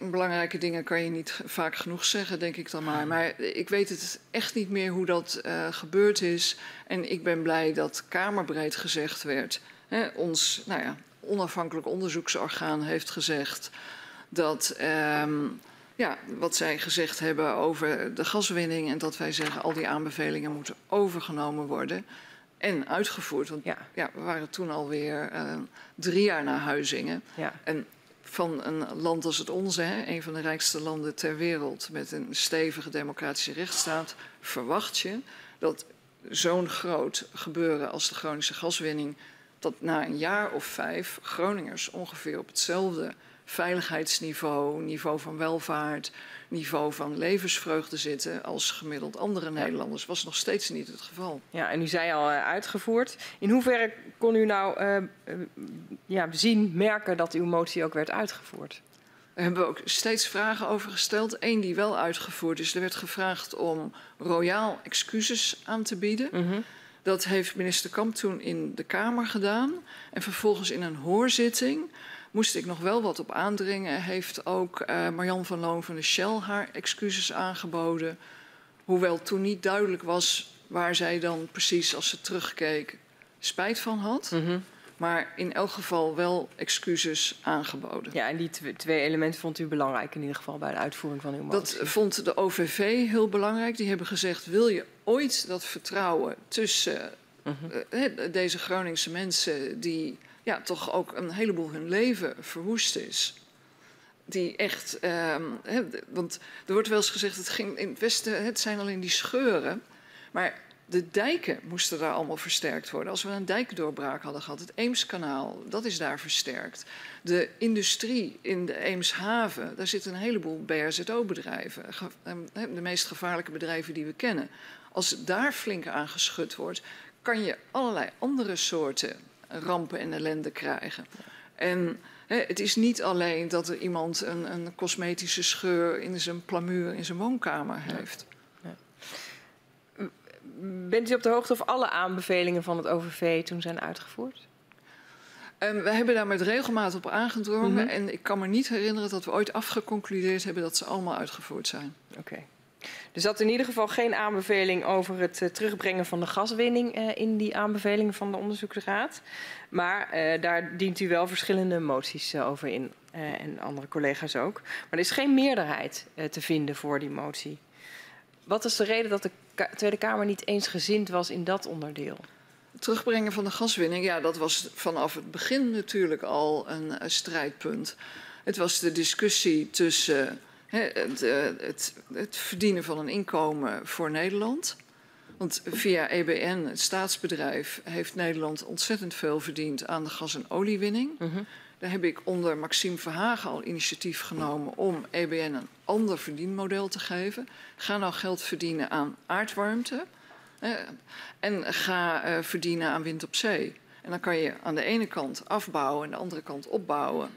belangrijke dingen kan je niet vaak genoeg zeggen, denk ik dan maar. Maar ik weet het echt niet meer hoe dat eh, gebeurd is. En ik ben blij dat kamerbreed gezegd werd. Hè, ons nou ja, onafhankelijk onderzoeksorgaan heeft gezegd dat. ehm, ja, wat zij gezegd hebben over de gaswinning en dat wij zeggen al die aanbevelingen moeten overgenomen worden en uitgevoerd. Want Ja, ja, we waren toen alweer eh, drie jaar na Huizingen. ja. En van een land als het onze, hè, een van de rijkste landen ter wereld, met een stevige democratische rechtsstaat, verwacht je dat zo'n groot gebeuren als de Groningse gaswinning, dat na een jaar of vijf Groningers ongeveer op hetzelfde veiligheidsniveau, niveau van welvaart, niveau van levensvreugde zitten als gemiddeld andere Nederlanders. Was nog steeds niet het geval. Ja, en u zei al eh, uitgevoerd. In hoeverre kon u nou eh, eh, ja, zien, merken dat uw motie ook werd uitgevoerd? Daar hebben we ook steeds vragen over gesteld. Eén die wel uitgevoerd is. Er werd gevraagd om royaal excuses aan te bieden. Mhm. Dat heeft minister Kamp toen in de Kamer gedaan. En vervolgens in een hoorzitting moest ik nog wel wat op aandringen. Heeft ook eh Marjan van Loon van de Shell haar excuses aangeboden. Hoewel toen niet duidelijk was waar zij dan precies, als ze terugkeek, spijt van had. Mhm. Maar in elk geval wel excuses aangeboden. Ja, en die tw- twee elementen vond u belangrijk in ieder geval bij de uitvoering van uw Dat motie. vond de OVV heel belangrijk. Die hebben gezegd: wil je ooit dat vertrouwen tussen Mhm. eh, deze Groningse mensen, die ja, toch ook een heleboel hun leven verwoest is. Die echt, ehm, want er wordt wel eens gezegd: het ging in het Westen, het zijn alleen die scheuren. Maar de dijken moesten daar allemaal versterkt worden. Als we een dijkdoorbraak hadden gehad, het Eemskanaal, dat is daar versterkt. De industrie in de Eemshaven, daar zitten een heleboel BRZO-bedrijven. Ehm, De meest gevaarlijke bedrijven die we kennen. Als daar flink aan geschud wordt, kan je allerlei andere soorten rampen en ellende krijgen. En het is niet alleen dat er iemand een, een cosmetische scheur in zijn plamuur in zijn woonkamer heeft. Bent u op de hoogte of alle aanbevelingen van het OVV toen zijn uitgevoerd? En we hebben daar met regelmaat op aangedrongen. Mhm. En ik kan me niet herinneren dat we ooit afgeconcludeerd hebben dat ze allemaal uitgevoerd zijn. Oké. Er zat in ieder geval geen aanbeveling over het eh, terugbrengen van de gaswinning eh, in die aanbevelingen van de onderzoeksraad. Maar eh, daar dient u wel verschillende moties over in en andere collega's ook. Maar er is geen meerderheid te vinden voor die motie. Wat is de reden dat de Tweede Kamer niet eensgezind was in dat onderdeel? Terugbrengen van de gaswinning, ja, dat was vanaf het begin natuurlijk al een, strijdpunt. Het was de discussie tussen hè, het, eh, het, het verdienen van een inkomen voor Nederland. Want via EBN, het staatsbedrijf, heeft Nederland ontzettend veel verdiend aan de gas- en oliewinning. Daar heb ik onder Maxime Verhagen al initiatief genomen om EBN een ander verdienmodel te geven. Ga nou geld verdienen aan aardwarmte. en ga eh, verdienen aan wind op zee. En dan kan je aan de ene kant afbouwen en aan de andere kant opbouwen.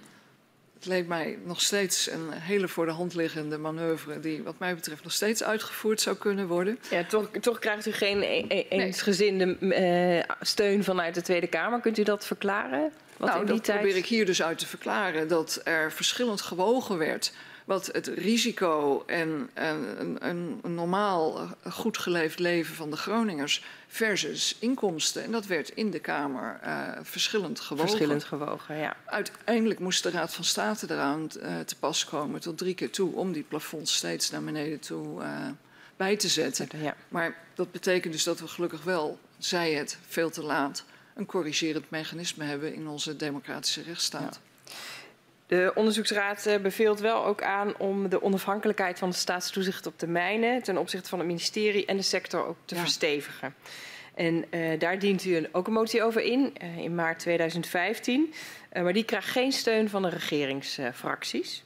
Het leek mij nog steeds een hele voor de hand liggende manoeuvre... die wat mij betreft nog steeds uitgevoerd zou kunnen worden. Ja, toch, toch krijgt u geen e- e- eensgezinde eh, steun vanuit de Tweede Kamer. Kunt u dat verklaren? Wat nou, in die dat tijd... probeer ik hier dus uit te verklaren. Dat er verschillend gewogen werd wat het risico en een, een, een normaal eh, goed geleefd leven van de Groningers versus inkomsten. En dat werd in de Kamer eh, verschillend gewogen. Verschillend gewogen, ja. Uiteindelijk moest de Raad van State eraan eh, te pas komen tot drie keer toe om die plafonds steeds naar beneden toe bij te zetten. ja. Maar dat betekent dus dat we gelukkig wel, zij het veel te laat, een corrigerend mechanisme hebben in onze democratische rechtsstaat. De onderzoeksraad eh, beveelt wel ook aan om de onafhankelijkheid van de staatstoezicht op de mijnen ten opzichte van het ministerie en de sector ook te Ja. verstevigen. En uh, daar dient u een, ook een motie over in, uh, in maart 2015. Uh, maar die krijgt geen steun van de regeringsfracties.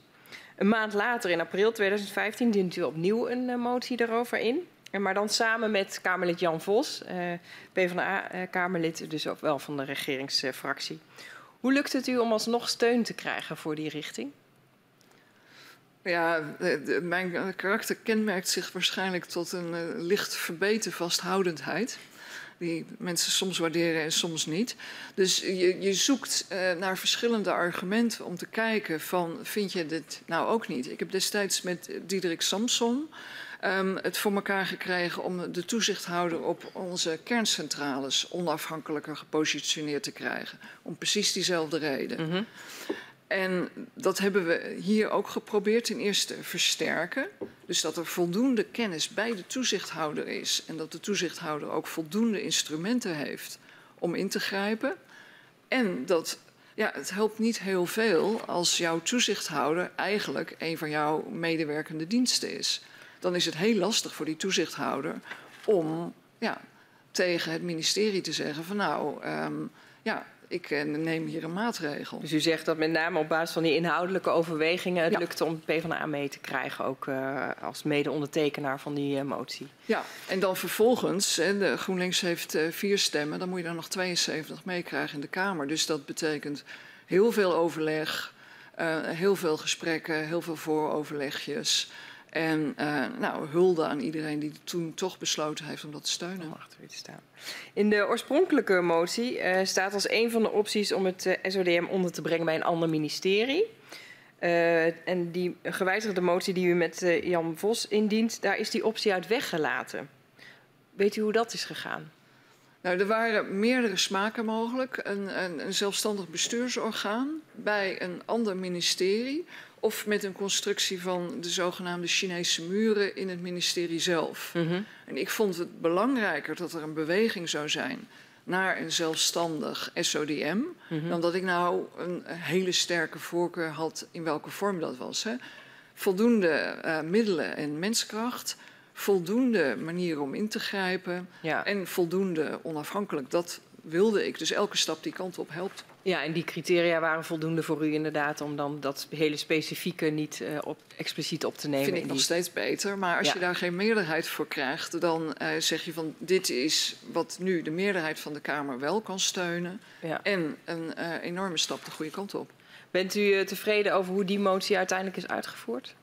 Een maand later, in april 2015, dient u opnieuw een motie daarover in. Maar dan samen met Kamerlid Jan Vos, uh, PvdA-Kamerlid, dus ook wel van de regeringsfractie. Hoe lukt het u om alsnog steun te krijgen voor die richting? Ja, mijn karakter kenmerkt zich waarschijnlijk tot een uh, licht verbeten vasthoudendheid. Die mensen soms waarderen en soms niet. Dus je, je zoekt uh, naar verschillende argumenten om te kijken van... vind je dit nou ook niet? Ik heb destijds met Diederik Samson um, het voor elkaar gekregen... om de toezichthouder op onze kerncentrales onafhankelijker gepositioneerd te krijgen. Om precies diezelfde reden. Mm -hmm. En dat hebben we hier ook geprobeerd ten eerste versterken. Dus dat er voldoende kennis bij de toezichthouder is. En dat de toezichthouder ook voldoende instrumenten heeft om in te grijpen. En dat ja, het helpt niet heel veel als jouw toezichthouder eigenlijk een van jouw medewerkende diensten is. Dan is het heel lastig voor die toezichthouder om ja, tegen het ministerie te zeggen van nou, um, ja, ik neem hier een maatregel. Dus u zegt dat met name op basis van die inhoudelijke overwegingen het ja. lukte om PvdA mee te krijgen, ook uh, als mede-ondertekenaar van die uh, motie. Ja, en dan vervolgens, hè, de GroenLinks heeft uh, vier stemmen, dan moet je dan nog 72 meekrijgen in de Kamer. Dus dat betekent heel veel overleg, heel veel gesprekken, heel veel vooroverlegjes. En uh, nou, hulde aan iedereen die toen toch besloten heeft om dat te steunen. Om achter u te staan. In de oorspronkelijke motie uh, staat als een van de opties om het uh, SODM onder te brengen bij een ander ministerie. en die gewijzigde motie die u met Jan Vos indient, daar is die optie uit weggelaten. Weet u hoe dat is gegaan? Nou, er waren meerdere smaken mogelijk. Een, een, een zelfstandig bestuursorgaan bij een ander ministerie of met een constructie van de zogenaamde Chinese muren in het ministerie zelf. Mm -hmm. En ik vond het belangrijker dat er een beweging zou zijn naar een zelfstandig SODM, mm -hmm. dan dat ik nou een hele sterke voorkeur had in welke vorm dat was. Hè. Voldoende uh, middelen en menskracht, voldoende manieren om in te grijpen ja. en voldoende onafhankelijk. Dat wilde ik. Dus elke stap die kant op helpt. Ja, en die criteria waren voldoende voor u inderdaad om dan dat hele specifieke niet uh, op, expliciet op te nemen. Vind ik nog steeds beter. Maar als ja. je daar geen meerderheid voor krijgt, dan uh, zeg je van dit is wat nu de meerderheid van de Kamer wel kan steunen. Ja. En een uh, enorme stap de goede kant op. Bent u tevreden over hoe die motie uiteindelijk is uitgevoerd?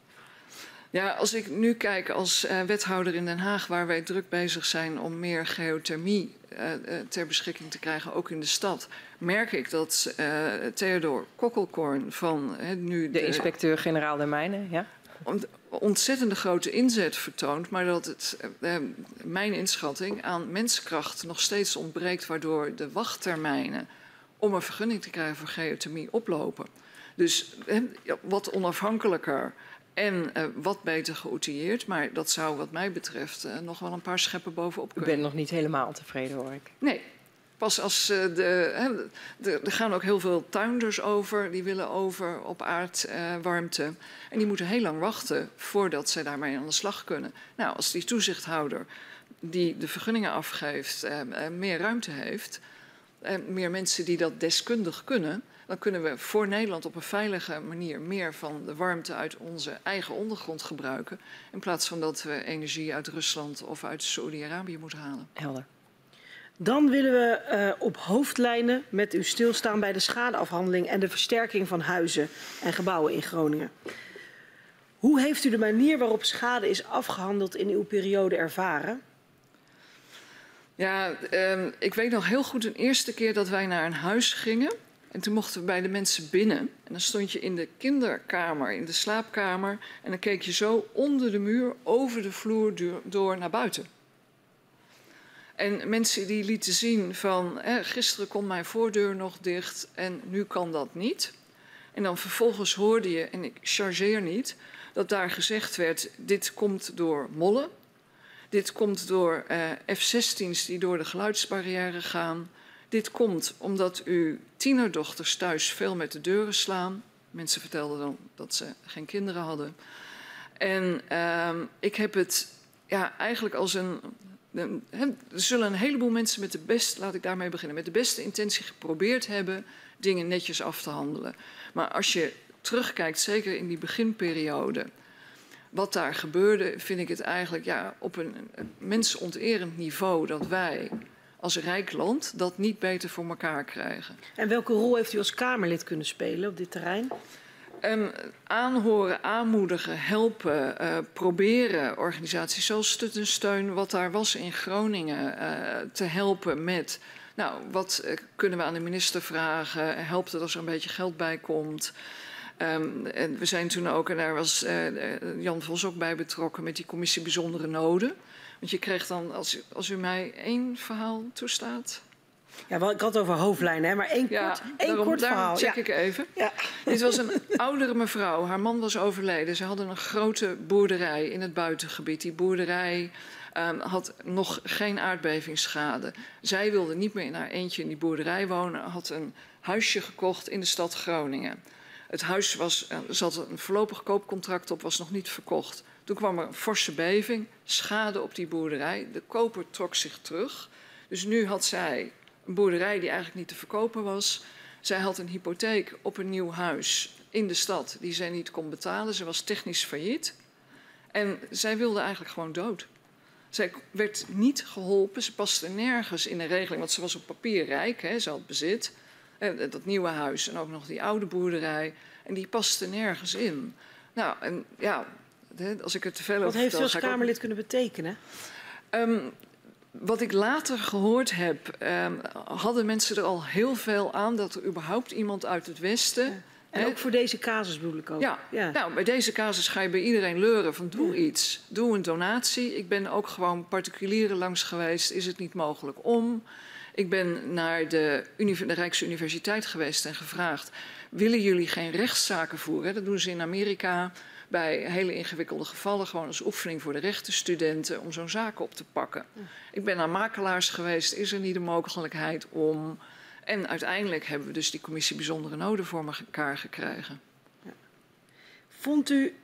Ja, als ik nu kijk als uh, wethouder in Den Haag, waar wij druk bezig zijn om meer geothermie uh, uh, ter beschikking te krijgen, ook in de stad, merk ik dat Theodor Kokkelkorn van nu. De, de inspecteur-generaal der mijnen, ja. Ontzettende grote inzet vertoont, maar dat het, mijn inschatting, aan menskracht nog steeds ontbreekt, waardoor de wachttermijnen om een vergunning te krijgen voor geothermie oplopen. Dus wat onafhankelijker en uh, wat beter geoutilleerd. Maar dat zou wat mij betreft uh, nog wel een paar scheppen bovenop kunnen. U bent nog niet helemaal tevreden hoor ik. Nee. Pas als uh, de, hè, Er gaan ook heel veel tuinders over. Die willen over op aardwarmte. en die moeten heel lang wachten voordat ze daarmee aan de slag kunnen. Nou, als die toezichthouder die de vergunningen afgeeft meer ruimte heeft... en meer mensen die dat deskundig kunnen dan kunnen we voor Nederland op een veilige manier meer van de warmte uit onze eigen ondergrond gebruiken. In plaats van dat we energie uit Rusland of uit Saudi-Arabië moeten halen. Helder. Dan willen we uh, op hoofdlijnen met u stilstaan bij de schadeafhandeling en de versterking van huizen en gebouwen in Groningen. Hoe heeft u de manier waarop schade is afgehandeld in uw periode ervaren? Ja, uh, ik weet nog heel goed een eerste keer dat wij naar een huis gingen. En toen mochten we bij de mensen binnen. En dan stond je in de kinderkamer, in de slaapkamer. En dan keek je zo onder de muur, over de vloer door naar buiten. En mensen die lieten zien van, eh, gisteren kon mijn voordeur nog dicht en nu kan dat niet. En dan vervolgens hoorde je, en ik chargeer niet, dat daar gezegd werd, dit komt door mollen. Dit komt door eh, F-16's die door de geluidsbarrière gaan. Dit komt omdat uw tienerdochters thuis veel met de deuren slaan. Mensen vertelden dan dat ze geen kinderen hadden. En uh, ik heb het ja, eigenlijk als een. Er zullen een heleboel mensen met de beste, laat ik daarmee beginnen, met de beste intentie geprobeerd hebben dingen netjes af te handelen. Maar als je terugkijkt, zeker in die beginperiode, wat daar gebeurde, vind ik het eigenlijk ja, op een mensonterend niveau dat wij als rijk land dat niet beter voor elkaar krijgen. En welke rol heeft u als Kamerlid kunnen spelen op dit terrein? Um, aanhoren, aanmoedigen, helpen, uh, proberen organisaties zoals Stut en Steun, wat daar was in Groningen, uh, te helpen met. Nou, wat uh, kunnen we aan de minister vragen? Helpt het als er een beetje geld bij komt? Um, en we zijn toen ook, en daar was Jan Vos ook bij betrokken, met die commissie Bijzondere Noden. Want je kreeg dan, als, als u mij één verhaal toestaat. Ja, wel, ik had het over hoofdlijnen, hè, maar één ja, kort, één daarom, kort verhaal. check ja. ik even. Ja. Dit was een oudere mevrouw. Haar man was overleden. Ze hadden een grote boerderij in het buitengebied. Die boerderij um, had nog geen aardbevingsschade. Zij wilde niet meer in haar eentje in die boerderij wonen. Had een huisje gekocht in de stad Groningen. Het huis was, er zat een voorlopig koopcontract op, was nog niet verkocht. Toen kwam er een forse beving, schade op die boerderij. De koper trok zich terug. Dus nu had zij een boerderij die eigenlijk niet te verkopen was. Zij had een hypotheek op een nieuw huis in de stad die zij niet kon betalen. Ze was technisch failliet. En zij wilde eigenlijk gewoon dood. Zij werd niet geholpen. Ze paste nergens in een regeling, want ze was op papier rijk. Hè, ze had bezit. Dat nieuwe huis en ook nog die oude boerderij. En die paste nergens in. Nou, en ja, als ik er te veel over Wat heeft u als Kamerlid ook... kunnen betekenen? Um, wat ik later gehoord heb, um, hadden mensen er al heel veel aan dat er überhaupt iemand uit het Westen. Ja. En ook voor deze casus bedoel ik ook. Ja, ja, nou, bij deze casus ga je bij iedereen leuren van doe iets. Doe een donatie. Ik ben ook gewoon particulieren langs geweest. Is het niet mogelijk om? Ik ben naar de, de Rijksuniversiteit geweest en gevraagd... willen jullie geen rechtszaken voeren? Dat doen ze in Amerika bij hele ingewikkelde gevallen, gewoon als oefening voor de rechtenstudenten, om zo'n zaak op te pakken. Ik ben naar makelaars geweest, is er niet de mogelijkheid om. En uiteindelijk hebben we dus die commissie bijzondere noden voor elkaar gekregen. Ja. Vond u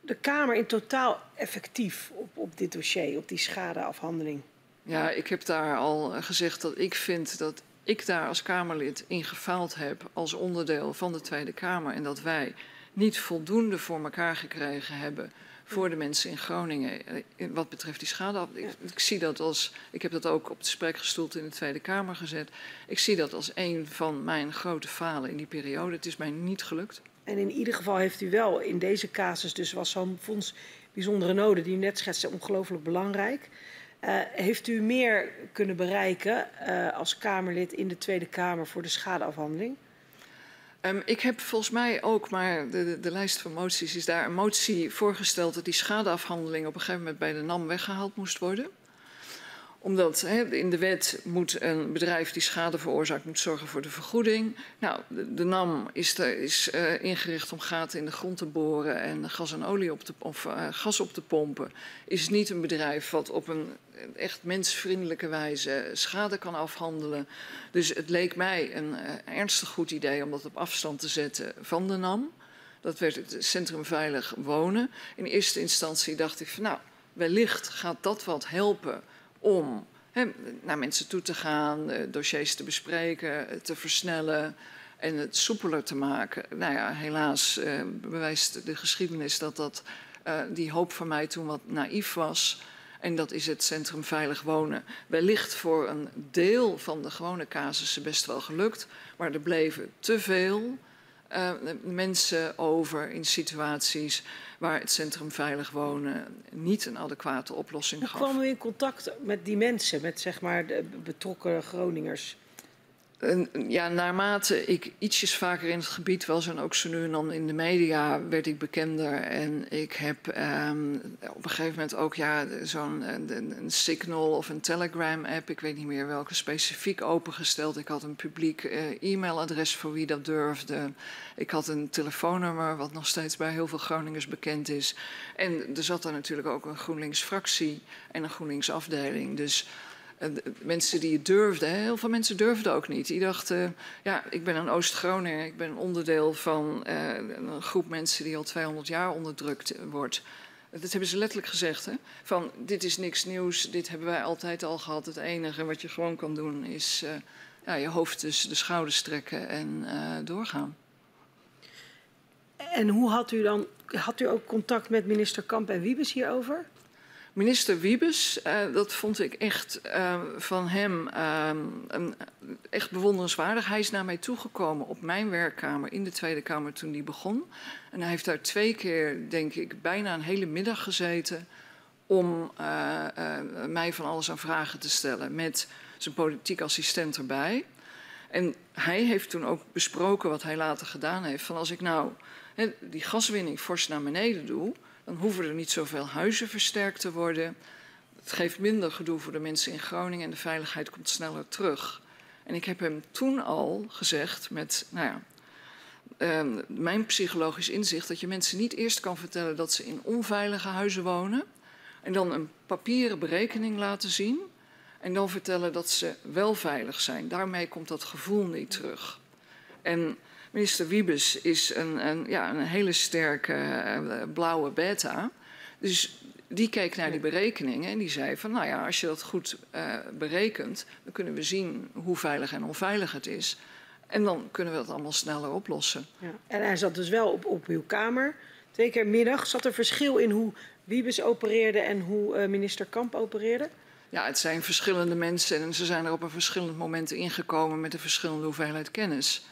de Kamer in totaal effectief op, op dit dossier, op die schadeafhandeling? Ja, ik heb daar al gezegd dat ik vind dat ik daar als Kamerlid in gefaald heb als onderdeel van de Tweede Kamer en dat wij niet voldoende voor elkaar gekregen hebben voor de mensen in Groningen. Eh, wat betreft die schade. Ik, zie dat als. Ik heb dat ook op de spreekgestoeld in de Tweede Kamer gezet. Ik zie dat als een van mijn grote falen in die periode. Het is mij niet gelukt. En in ieder geval heeft u wel in deze casus, dus was zo'n fonds bijzondere noden die u net schetste, ongelooflijk belangrijk. Uh, heeft u meer kunnen bereiken uh, als Kamerlid in de Tweede Kamer voor de schadeafhandeling? Um, ik heb volgens mij ook, maar de, de, de, lijst van moties is daar een motie voorgesteld dat die schadeafhandeling op een gegeven moment bij de NAM weggehaald moest worden omdat in de wet moet een bedrijf die schade veroorzaakt, moet zorgen voor de vergoeding. Nou, de, NAM is, is uh, ingericht om gaten in de grond te boren en gas en olie op te, of uh, gas op te pompen. Is niet een bedrijf wat op een echt mensvriendelijke wijze schade kan afhandelen. Dus het leek mij een ernstig goed idee om dat op afstand te zetten van de NAM. Dat werd het Centrum Veilig Wonen. In eerste instantie dacht ik van nou, wellicht gaat dat wat helpen om naar mensen toe te gaan, dossiers te bespreken, te versnellen en het soepeler te maken. Nou ja, helaas uh, bewijst de geschiedenis dat, dat die hoop van mij toen wat naïef was. En dat is het Centrum Veilig Wonen. Wellicht voor een deel van de gewone casussen best wel gelukt, maar er bleven te veel uh, mensen over in situaties waar het Centrum Veilig Wonen niet een adequate oplossing Hoe gaf. Hoe kwam u in contact met die mensen, met zeg maar de betrokken Groningers? Ja, naarmate ik ietsjes vaker in het gebied was en ook zo nu en dan in de media werd ik bekender. En ik heb um, op een gegeven moment ook ja, zo'n een, Signal of een Telegram app, ik weet niet meer welke, specifiek opengesteld. Ik had een publiek uh, e-mailadres voor wie dat durfde. Ik had een telefoonnummer wat nog steeds bij heel veel Groningers bekend is. En er zat daar natuurlijk ook een GroenLinks fractie en een GroenLinks afdeling. Dus mensen die het durfden, heel veel mensen durfden ook niet. Die dachten, ja, ik ben een Oost-Groninger, ik ben onderdeel van uh, een groep mensen die al 200 jaar onderdrukt wordt. Dat hebben ze letterlijk gezegd. Hè? Van dit is niks nieuws, dit hebben wij altijd al gehad. Het enige wat je gewoon kan doen is uh, ja, je hoofd tussen de schouders trekken en uh, doorgaan. En hoe had u dan, had u ook contact met minister Kamp en Wiebes hierover? Minister Wiebes, uh, dat vond ik echt uh, van hem uh, een, echt bewonderenswaardig. Hij is naar mij toegekomen op mijn werkkamer in de Tweede Kamer toen die begon. En hij heeft daar twee keer, denk ik, bijna een hele middag gezeten om mij van alles aan vragen te stellen met zijn politiek assistent erbij. En hij heeft toen ook besproken wat hij later gedaan heeft. Van als ik nou die gaswinning fors naar beneden doe, dan hoeven er niet zoveel huizen versterkt te worden. Het geeft minder gedoe voor de mensen in Groningen en de veiligheid komt sneller terug. En ik heb hem toen al gezegd met, nou ja, uh, mijn psychologisch inzicht dat je mensen niet eerst kan vertellen dat ze in onveilige huizen wonen en dan een papieren berekening laten zien en dan vertellen dat ze wel veilig zijn. Daarmee komt dat gevoel niet terug. En minister Wiebes is een, een, ja, een hele sterke uh, blauwe beta. Dus die keek naar die berekeningen en die zei van... nou ja, als je dat goed uh, berekent... dan kunnen we zien hoe veilig en onveilig het is. En dan kunnen we dat allemaal sneller oplossen. Ja. En hij zat dus wel op, op uw kamer. Twee keer middag. Zat er verschil in hoe Wiebes opereerde en hoe uh, minister Kamp opereerde? Ja, het zijn verschillende mensen en ze zijn er op een verschillend moment ingekomen met een verschillende hoeveelheid kennis.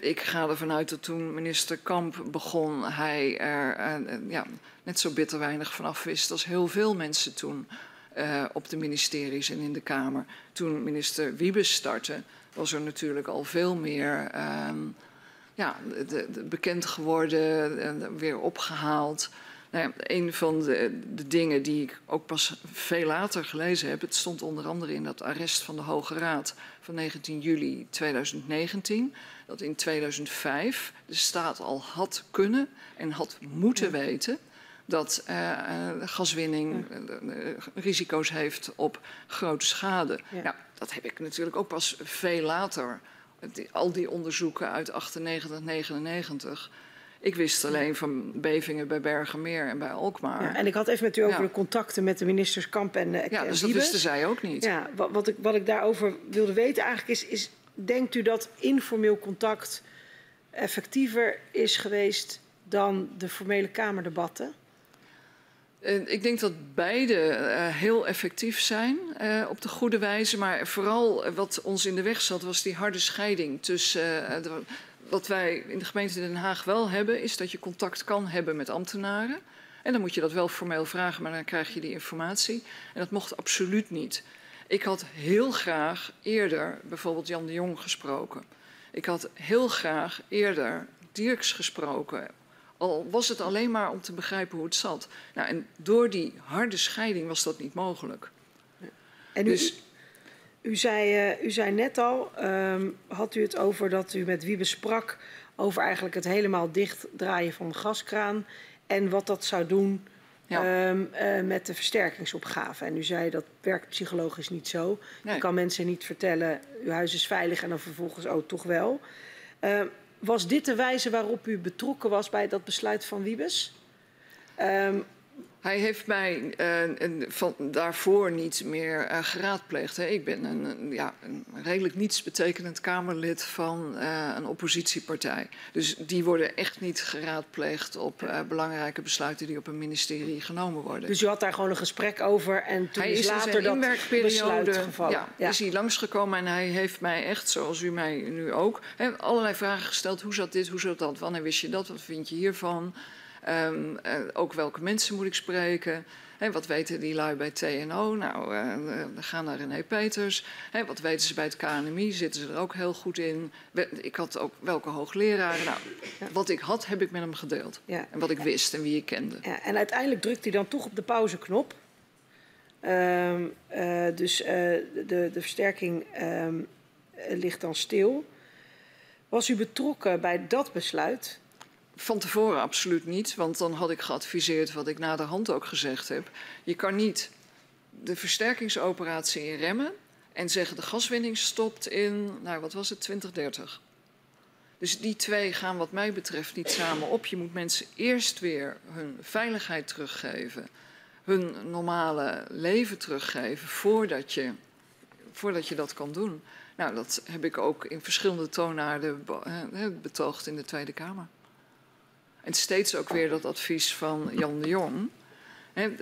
Ik ga ervan uit dat toen minister Kamp begon, hij er uh, ja, net zo bitter weinig vanaf wist als heel veel mensen toen uh, op de ministeries en in de Kamer. Toen minister Wiebes startte, was er natuurlijk al veel meer uh, ja, de, bekend geworden, en weer opgehaald. Nou ja, een van de, de, dingen die ik ook pas veel later gelezen heb, het stond onder andere in dat arrest van de Hoge Raad van 19 juli 2019, dat in 2005 de staat al had kunnen en had moeten weten dat uh, gaswinning uh, risico's heeft op grote schade. Ja. Nou, dat heb ik natuurlijk ook pas veel later, die, al die onderzoeken uit 98, 99 ik wist alleen van bevingen bij Bergenmeer en bij Alkmaar. Ja, en ik had even met u over ja. de contacten met de ministers Kamp en uh, Ja, dus dat wisten zij ook niet. Ja, wat, wat, ik, wat ik daarover wilde weten eigenlijk is, is... denkt u dat informeel contact effectiever is geweest dan de formele Kamerdebatten? Uh, ik denk dat beide uh, heel effectief zijn uh, op de goede wijze. Maar vooral wat ons in de weg zat was die harde scheiding tussen... Wat wij in de gemeente Den Haag wel hebben, is dat je contact kan hebben met ambtenaren. En dan moet je dat wel formeel vragen, maar dan krijg je die informatie. En dat mocht absoluut niet. Ik had heel graag eerder bijvoorbeeld Jan de Jong gesproken. Ik had heel graag eerder Dirks gesproken. Al was het alleen maar om te begrijpen hoe het zat. Nou, en door die harde scheiding was dat niet mogelijk. En u, dus, u zei, uh, u zei net al, um, had u het over dat u met Wiebe sprak over eigenlijk het helemaal dichtdraaien van de gaskraan en wat dat zou doen ja. um, uh, met de versterkingsopgave. En u zei dat werkt psychologisch niet zo. Nee. Je kan mensen niet vertellen, uw huis is veilig en dan vervolgens, oh toch wel. Uh, was dit de wijze waarop u betrokken was bij dat besluit van Wiebes? Um, hij heeft mij uh, van daarvoor niet meer uh, geraadpleegd. Hè. Ik ben een, ja, een redelijk nietsbetekenend Kamerlid van uh, een oppositiepartij. Dus die worden echt niet geraadpleegd op belangrijke besluiten die op een ministerie genomen worden. Dus u had daar gewoon een gesprek over en toen hij is, is later dat besluit gevallen? Ja, ja, is hij langsgekomen en hij heeft mij echt, zoals u mij nu ook, hè, allerlei vragen gesteld. Hoe zat dit, hoe zat dat, wanneer wist je dat, wat vind je hiervan? Um, uh, ook welke mensen moet ik spreken? Wat weten die lui bij TNO? Nou, uh, we gaan naar René Peters. Wat weten ze bij het KNMI? Zitten ze er ook heel goed in? Ik had ook welke hoogleraren. Nou, ja. wat ik had, heb ik met hem gedeeld. Ja. En wat ik wist en wie ik kende. Ja, en uiteindelijk drukt hij dan toch op de pauzeknop. Um, uh, dus de, de versterking um, ligt dan stil. Was u betrokken bij dat besluit? Van tevoren absoluut niet, want dan had ik geadviseerd wat ik na de hand ook gezegd heb. Je kan niet de versterkingsoperatie in remmen en zeggen de gaswinning stopt in, nou wat was het, 2030. Dus die twee gaan wat mij betreft niet samen op. Je moet mensen eerst weer hun veiligheid teruggeven, hun normale leven teruggeven voordat je, voordat je dat kan doen. Nou, dat heb ik ook in verschillende toonaarden eh, betoogd in de Tweede Kamer. En steeds ook weer dat advies van Jan de Jong.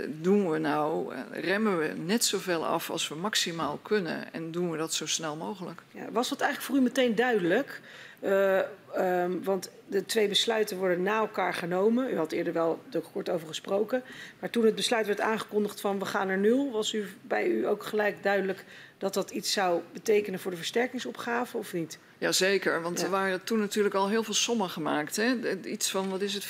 doen we nou, eh, remmen we net zoveel af als we maximaal kunnen en doen we dat zo snel mogelijk? Ja, was dat eigenlijk voor u meteen duidelijk? Um, want de twee besluiten worden na elkaar genomen. U had eerder wel er kort over gesproken. Maar toen het besluit werd aangekondigd van we gaan naar nul, was u bij u ook gelijk duidelijk dat dat iets zou betekenen voor de versterkingsopgave of niet? Jazeker, want ja. er waren toen natuurlijk al heel veel sommen gemaakt. Hè? Iets van, wat is het,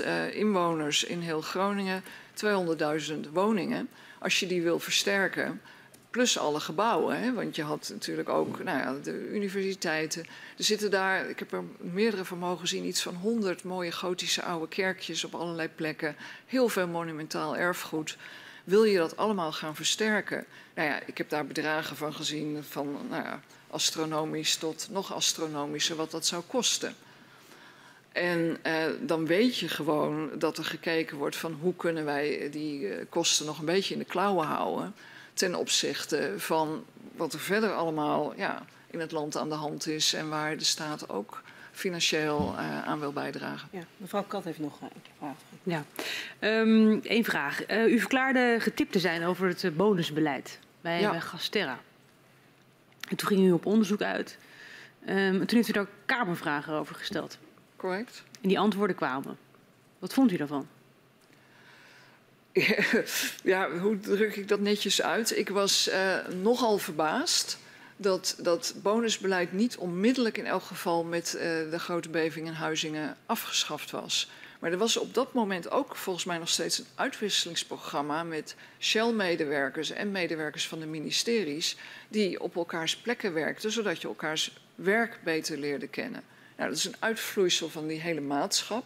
400.000 uh, inwoners in heel Groningen, 200.000 woningen. Als je die wil versterken, plus alle gebouwen. Hè? Want je had natuurlijk ook nou ja, de universiteiten. Er zitten daar, ik heb er meerdere van mogen zien, iets van 100 mooie gotische oude kerkjes op allerlei plekken. Heel veel monumentaal erfgoed. Wil je dat allemaal gaan versterken? Nou ja, ik heb daar bedragen van gezien van nou ja, astronomisch tot nog astronomischer wat dat zou kosten. En eh, dan weet je gewoon dat er gekeken wordt van hoe kunnen wij die uh, kosten nog een beetje in de klauwen houden ten opzichte van wat er verder allemaal ja, in het land aan de hand is en waar de staat ook financieel uh, aan wil bijdragen. Ja, mevrouw Kat heeft nog een vraag. Ja, um, één vraag. Uh, u verklaarde getipt te zijn over het bonusbeleid bij, ja. bij Gasterra. En toen ging u op onderzoek uit. Um, en toen heeft u daar Kamervragen over gesteld. Correct. En die antwoorden kwamen. Wat vond u daarvan? <laughs> ja, hoe druk ik dat netjes uit? Ik was uh, nogal verbaasd dat dat bonusbeleid niet onmiddellijk in elk geval met uh, de grote beving in Huizingen afgeschaft was. Maar er was op dat moment ook volgens mij nog steeds een uitwisselingsprogramma met Shell-medewerkers en medewerkers van de ministeries die op elkaars plekken werkten, zodat je elkaars werk beter leerde kennen. Nou, dat is een uitvloeisel van die hele maatschap.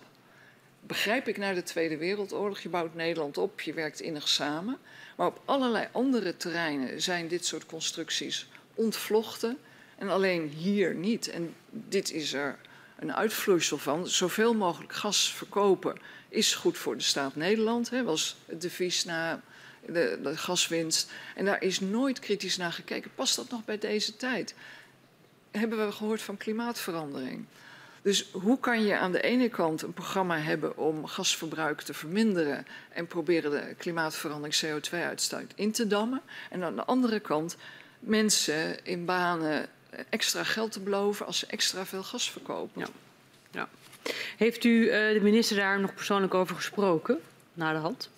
Begrijp ik naar de Tweede Wereldoorlog. Je bouwt Nederland op, je werkt innig samen. Maar op allerlei andere terreinen zijn dit soort constructies ontvlochten. En alleen hier niet. En dit is er een uitvloeisel van. Zoveel mogelijk gas verkopen is goed voor de staat Nederland. Hè, was het devies na de, de gaswinst. En daar is nooit kritisch naar gekeken. Past dat nog bij deze tijd? Hebben we gehoord van klimaatverandering? Dus hoe kan je aan de ene kant een programma hebben om gasverbruik te verminderen en proberen de klimaatverandering CO2-uitstoot in te dammen? En aan de andere kant mensen in banen extra geld te beloven als ze extra veel gas verkopen. Ja. ja. Heeft u uh, de minister daar nog persoonlijk over gesproken, na de hand?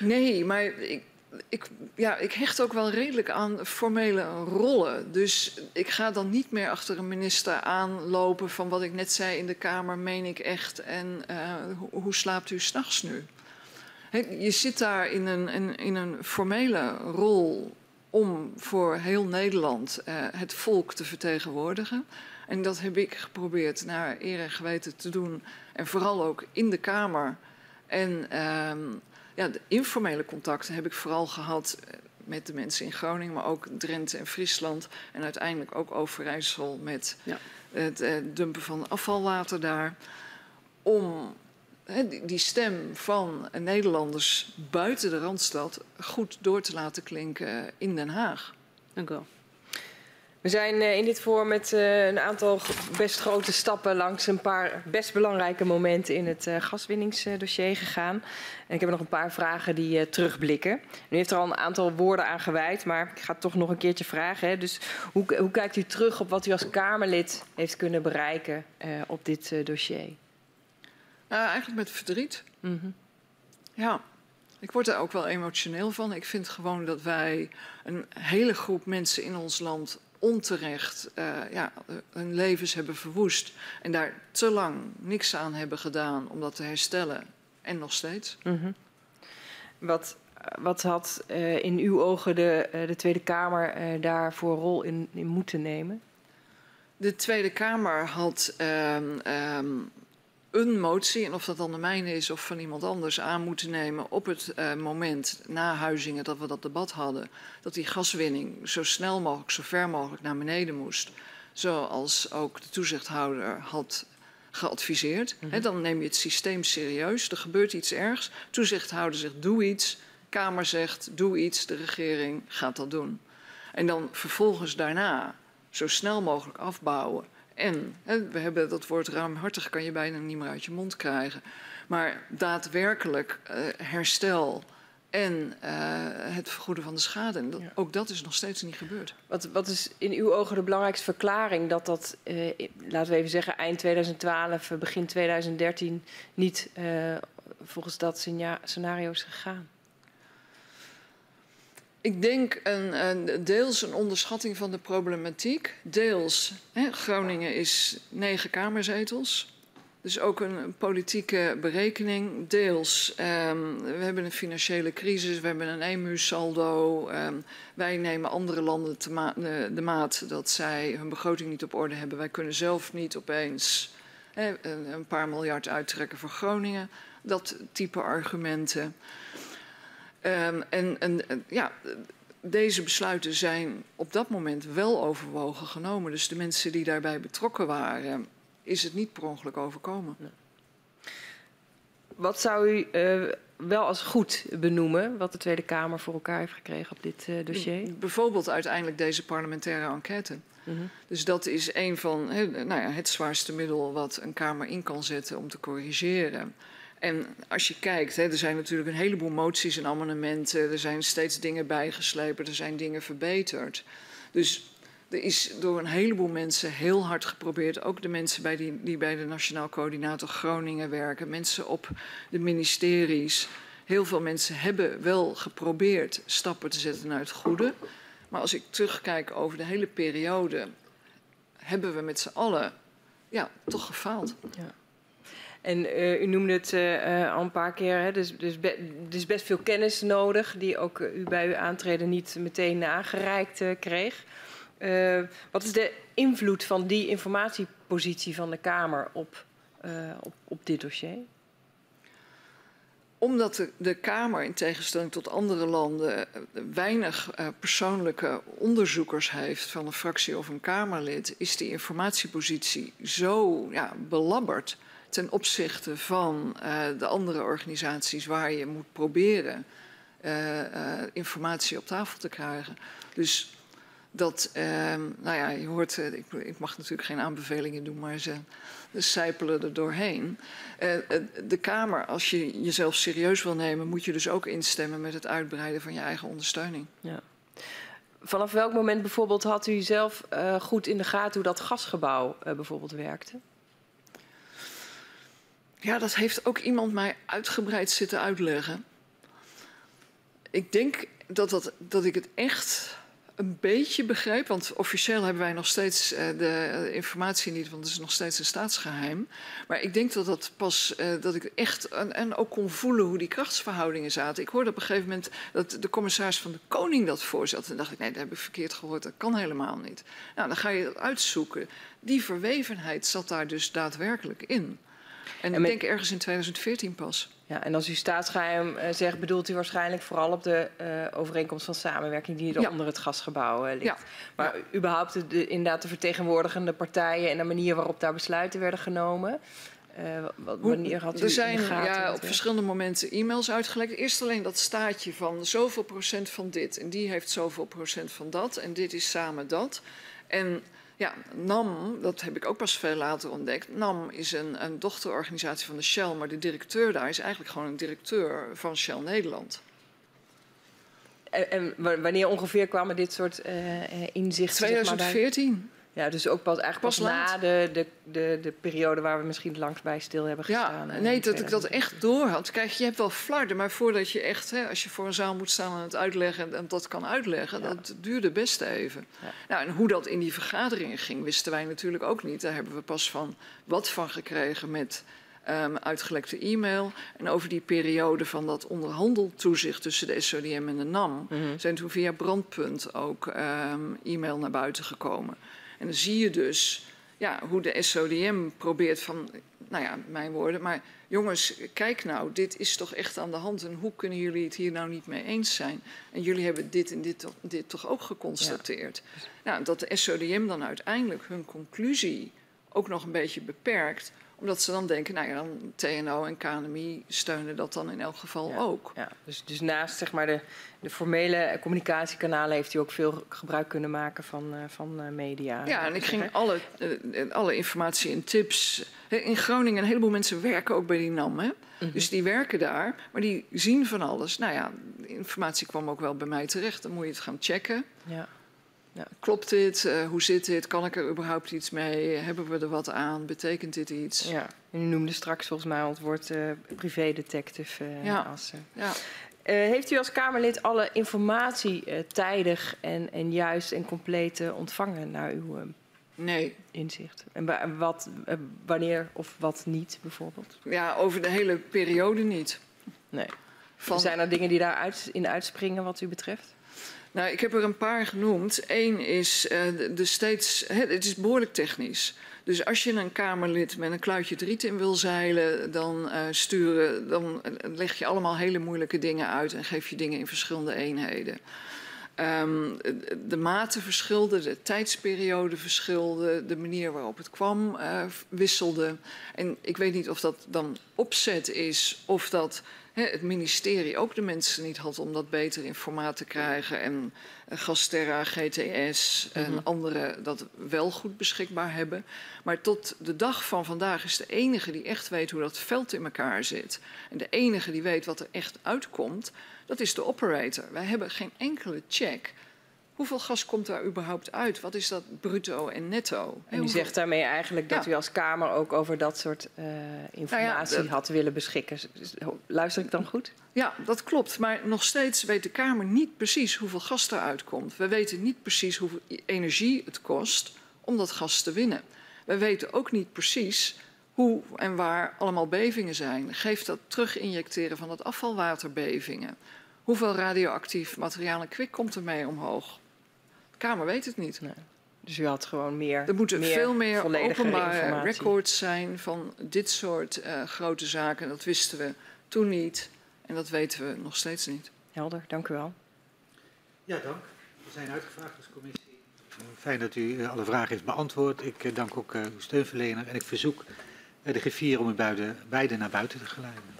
Nee, maar ik, ik, ja, ik hecht ook wel redelijk aan formele rollen. Dus ik ga dan niet meer achter een minister aanlopen van wat ik net zei in de Kamer, meen ik echt. En uh, hoe, slaapt u s'nachts nu? Je zit daar in een, in, in een formele rol om voor heel Nederland uh, het volk te vertegenwoordigen. En dat heb ik geprobeerd naar eer en geweten te doen. En vooral ook in de Kamer. En uh, ja, de informele contacten heb ik vooral gehad eh, met de mensen in Groningen, maar ook Drenthe en Friesland. En uiteindelijk ook Overijssel met ja. het uh, dumpen van afvalwater daar. Om die stem van Nederlanders buiten de Randstad goed door te laten klinken in Den Haag. Dank u wel. We zijn eh, in dit voor met eh, een aantal best grote stappen langs een paar best belangrijke momenten in het eh, gaswinningsdossier gegaan. En ik heb nog een paar vragen die terugblikken. U heeft er al een aantal woorden aan gewijd, maar ik ga het toch nog een keertje vragen. Hè. Dus hoe, hoe, kijkt u terug op wat u als Kamerlid heeft kunnen bereiken op dit dossier? Nou, eigenlijk met verdriet. Mm -hmm. Ja, ik word er ook wel emotioneel van. Ik vind gewoon dat wij een hele groep mensen in ons land onterecht uh, ja, hun levens hebben verwoest. En daar te lang niks aan hebben gedaan om dat te herstellen. En nog steeds. Mm -hmm. wat, wat had uh, in uw ogen de, uh, de Tweede Kamer uh, daar voor rol in, in, moeten nemen? De Tweede Kamer had um, um, een motie, en of dat dan de mijne is of van iemand anders, aan moeten nemen op het uh, moment na Huizingen dat we dat debat hadden, dat die gaswinning zo snel mogelijk, zo ver mogelijk naar beneden moest. Zoals ook de toezichthouder had geadviseerd. Mm -hmm. dan neem je het systeem serieus. Er gebeurt iets ergs. Toezichthouder zegt: doe iets. Kamer zegt: doe iets. De regering gaat dat doen. En dan vervolgens daarna zo snel mogelijk afbouwen. En hè, we hebben dat woord ruimhartig, kan je bijna niet meer uit je mond krijgen. Maar daadwerkelijk uh, herstel en uh, het vergoeden van de schade. En dat, ja. ook dat is nog steeds niet gebeurd. Wat, wat, is in uw ogen de belangrijkste verklaring dat dat, uh, laten we even zeggen, eind 2012, begin 2013 niet volgens dat scenario is gegaan? Ik denk een, een, deels een onderschatting van de problematiek. Deels, hè, Groningen is negen kamerzetels. Dus ook een, politieke berekening. Deels, um, we hebben een financiële crisis, we hebben een EMU-saldo. Um, wij nemen andere landen de, maat dat zij hun begroting niet op orde hebben. Wij kunnen zelf niet opeens een paar miljard uittrekken voor Groningen. Dat type argumenten. Um, en, en, en, ja, deze besluiten zijn op dat moment wel overwogen genomen. Dus de mensen die daarbij betrokken waren, is het niet per ongeluk overkomen. Nee. Wat zou u uh, wel als goed benoemen, wat de Tweede Kamer voor elkaar heeft gekregen op dit uh, dossier? Bijvoorbeeld uiteindelijk deze parlementaire enquête. Mm -hmm. Dus dat is een van nou ja, het zwaarste middel wat een Kamer in kan zetten om te corrigeren. En als je kijkt, hè, er zijn natuurlijk een heleboel moties en amendementen. Er zijn steeds dingen bijgeslepen, er zijn dingen verbeterd. Dus er is door een heleboel mensen heel hard geprobeerd. Ook de mensen bij die, bij de Nationaal Coördinator Groningen werken, mensen op de ministeries. Heel veel mensen hebben wel geprobeerd stappen te zetten naar het goede. Maar als ik terugkijk over de hele periode, hebben we met z'n allen ja, toch gefaald. Ja. En uh, u noemde het uh, al een paar keer, hè, dus, dus is best veel kennis nodig, die ook u bij uw aantreden niet meteen aangereikt kreeg. wat is de invloed van die informatiepositie van de Kamer op, op, op dit dossier? Omdat de, de, Kamer, in tegenstelling tot andere landen, weinig persoonlijke onderzoekers heeft van een fractie of een Kamerlid, is die informatiepositie zo ja, belabberd ten opzichte van uh, de andere organisaties waar je moet proberen uh, uh, informatie op tafel te krijgen. Dus dat, ehm, nou ja, je hoort, ik, ik, mag natuurlijk geen aanbevelingen doen, maar ze, ze sijpelen er doorheen. de Kamer, als je jezelf serieus wil nemen, moet je dus ook instemmen met het uitbreiden van je eigen ondersteuning. Ja. Vanaf welk moment bijvoorbeeld had u zelf goed in de gaten hoe dat gasgebouw bijvoorbeeld werkte? Ja, dat heeft ook iemand mij uitgebreid zitten uitleggen. Ik denk dat, dat, dat ik het echt een beetje begrijp. Want officieel hebben wij nog steeds uh, de informatie niet, want het is nog steeds een staatsgeheim. Maar ik denk dat dat pas, uh, dat ik echt, en, en, ook kon voelen hoe die krachtsverhoudingen zaten. Ik hoorde op een gegeven moment dat de commissaris van de Koning dat voorzat. En dacht ik, nee, dat heb ik verkeerd gehoord, dat kan helemaal niet. Nou, dan ga je dat uitzoeken. Die verwevenheid zat daar dus daadwerkelijk in. En, en ik denk ergens in 2014 pas. Ja, en als u staatsgeheim uh, zegt, bedoelt u waarschijnlijk vooral op de uh, overeenkomst van samenwerking die er ja. onder het gasgebouw uh, ligt. Ja. Maar überhaupt de, inderdaad de vertegenwoordigende partijen en de manier waarop daar besluiten werden genomen. wat wanneer had u er zijn ja, op verschillende momenten e-mails uitgelekt. Eerst alleen dat staatje van zoveel procent van dit en die heeft zoveel procent van dat en dit is samen dat. En ja, NAM, dat heb ik ook pas veel later ontdekt. NAM is een, een dochterorganisatie van de Shell, maar de directeur daar is eigenlijk gewoon een directeur van Shell Nederland. En, en wanneer ongeveer kwamen dit soort uh, inzichten? 2014. Zeg maar, ja, dus ook pas, eigenlijk pas, pas na de, de, de, de, periode waar we misschien langs bij stil hebben gestaan. Ja, nee, dat ik dat echt door had. Kijk, je hebt wel flarden, maar voordat je echt, hè, als je voor een zaal moet staan en het uitleggen en, en dat kan uitleggen, ja. dat duurde best even. Ja. Nou, en hoe dat in die vergaderingen ging, wisten wij natuurlijk ook niet. Daar hebben we pas van wat van gekregen met um, uitgelekte e-mail. En over die periode van dat onderhandeltoezicht tussen de SODM en de NAM mm -hmm. zijn toen via Brandpunt ook um, e-mail naar buiten gekomen. En dan zie je dus ja, hoe de SODM probeert van, nou ja, mijn woorden, maar jongens, kijk nou, dit is toch echt aan de hand en hoe kunnen jullie het hier nou niet mee eens zijn? En jullie hebben dit en dit, dit toch ook geconstateerd. Ja. Nou, dat de SODM dan uiteindelijk hun conclusie ook nog een beetje beperkt omdat ze dan denken, nou ja, dan TNO en KNMI steunen dat dan in elk geval ook. Ja, dus, dus naast zeg maar, de, de formele communicatiekanalen heeft u ook veel gebruik kunnen maken van, uh, van uh, media. Ja, en ik ging alle, uh, alle informatie en tips. In Groningen, een heleboel mensen werken ook bij die NAM. Hè? -hmm. Dus die werken daar, maar die zien van alles. Nou ja, informatie kwam ook wel bij mij terecht. Dan moet je het gaan checken. Ja. Ja. Klopt dit? Uh, hoe zit dit? Kan ik er überhaupt iets mee? Hebben we er wat aan? Betekent dit iets? Ja, u noemde straks volgens mij het woord uh, privédetective. Uh, ja. Als, ja. heeft u als Kamerlid alle informatie tijdig en, en juist en compleet ontvangen naar uw nee. inzicht? En wat, wanneer of wat niet bijvoorbeeld? Ja, over de hele periode niet. Nee. Van... Zijn er dingen die daarin in uitspringen wat u betreft? Nou, ik heb er een paar genoemd. Eén is uh, de, steeds. Het is behoorlijk technisch. Dus als je een Kamerlid met een kluitje driet in wil zeilen, dan, uh, sturen, dan leg je allemaal hele moeilijke dingen uit en geef je dingen in verschillende eenheden. Um, de mate verschilden, de tijdsperiode verschilde, de manier waarop het kwam uh, wisselde. En ik weet niet of dat dan opzet is of dat het ministerie ook de mensen niet had om dat beter in formaat te krijgen. En Gasterra, GTS en mm -hmm. anderen dat wel goed beschikbaar hebben. Maar tot de dag van vandaag is de enige die echt weet hoe dat veld in elkaar zit. En de enige die weet wat er echt uitkomt, dat is de operator. Wij hebben geen enkele check Hoeveel gas komt daar überhaupt uit? Wat is dat bruto en netto? En u zegt daarmee eigenlijk dat ja. u als Kamer ook over dat soort uh, informatie nou ja, had willen beschikken. Luister ik dan goed? Ja, dat klopt. Maar nog steeds weet de Kamer niet precies hoeveel gas eruit komt. We weten niet precies hoeveel energie het kost om dat gas te winnen. We weten ook niet precies hoe en waar allemaal bevingen zijn. Geeft dat teruginjecteren van het afvalwater bevingen? Hoeveel radioactief materiaal en kwik komt er mee omhoog? De Kamer weet het niet. Nee. Dus u had gewoon meer. Er moeten meer veel meer openbare informatie. records zijn van dit soort uh, grote zaken. Dat wisten we toen niet en dat weten we nog steeds niet. Helder, dank u wel. Ja, dank. We zijn uitgevraagd als commissie. Fijn dat u alle vragen heeft beantwoord. Ik dank ook uw steunverlener en ik verzoek de griffier om u beide naar buiten te geleiden.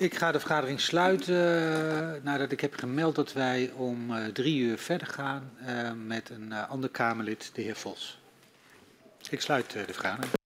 Ik ga de vergadering sluiten nadat ik heb gemeld dat wij om uh, drie uur verder gaan uh, met een ander Kamerlid, de heer Vos. Ik sluit de vergadering.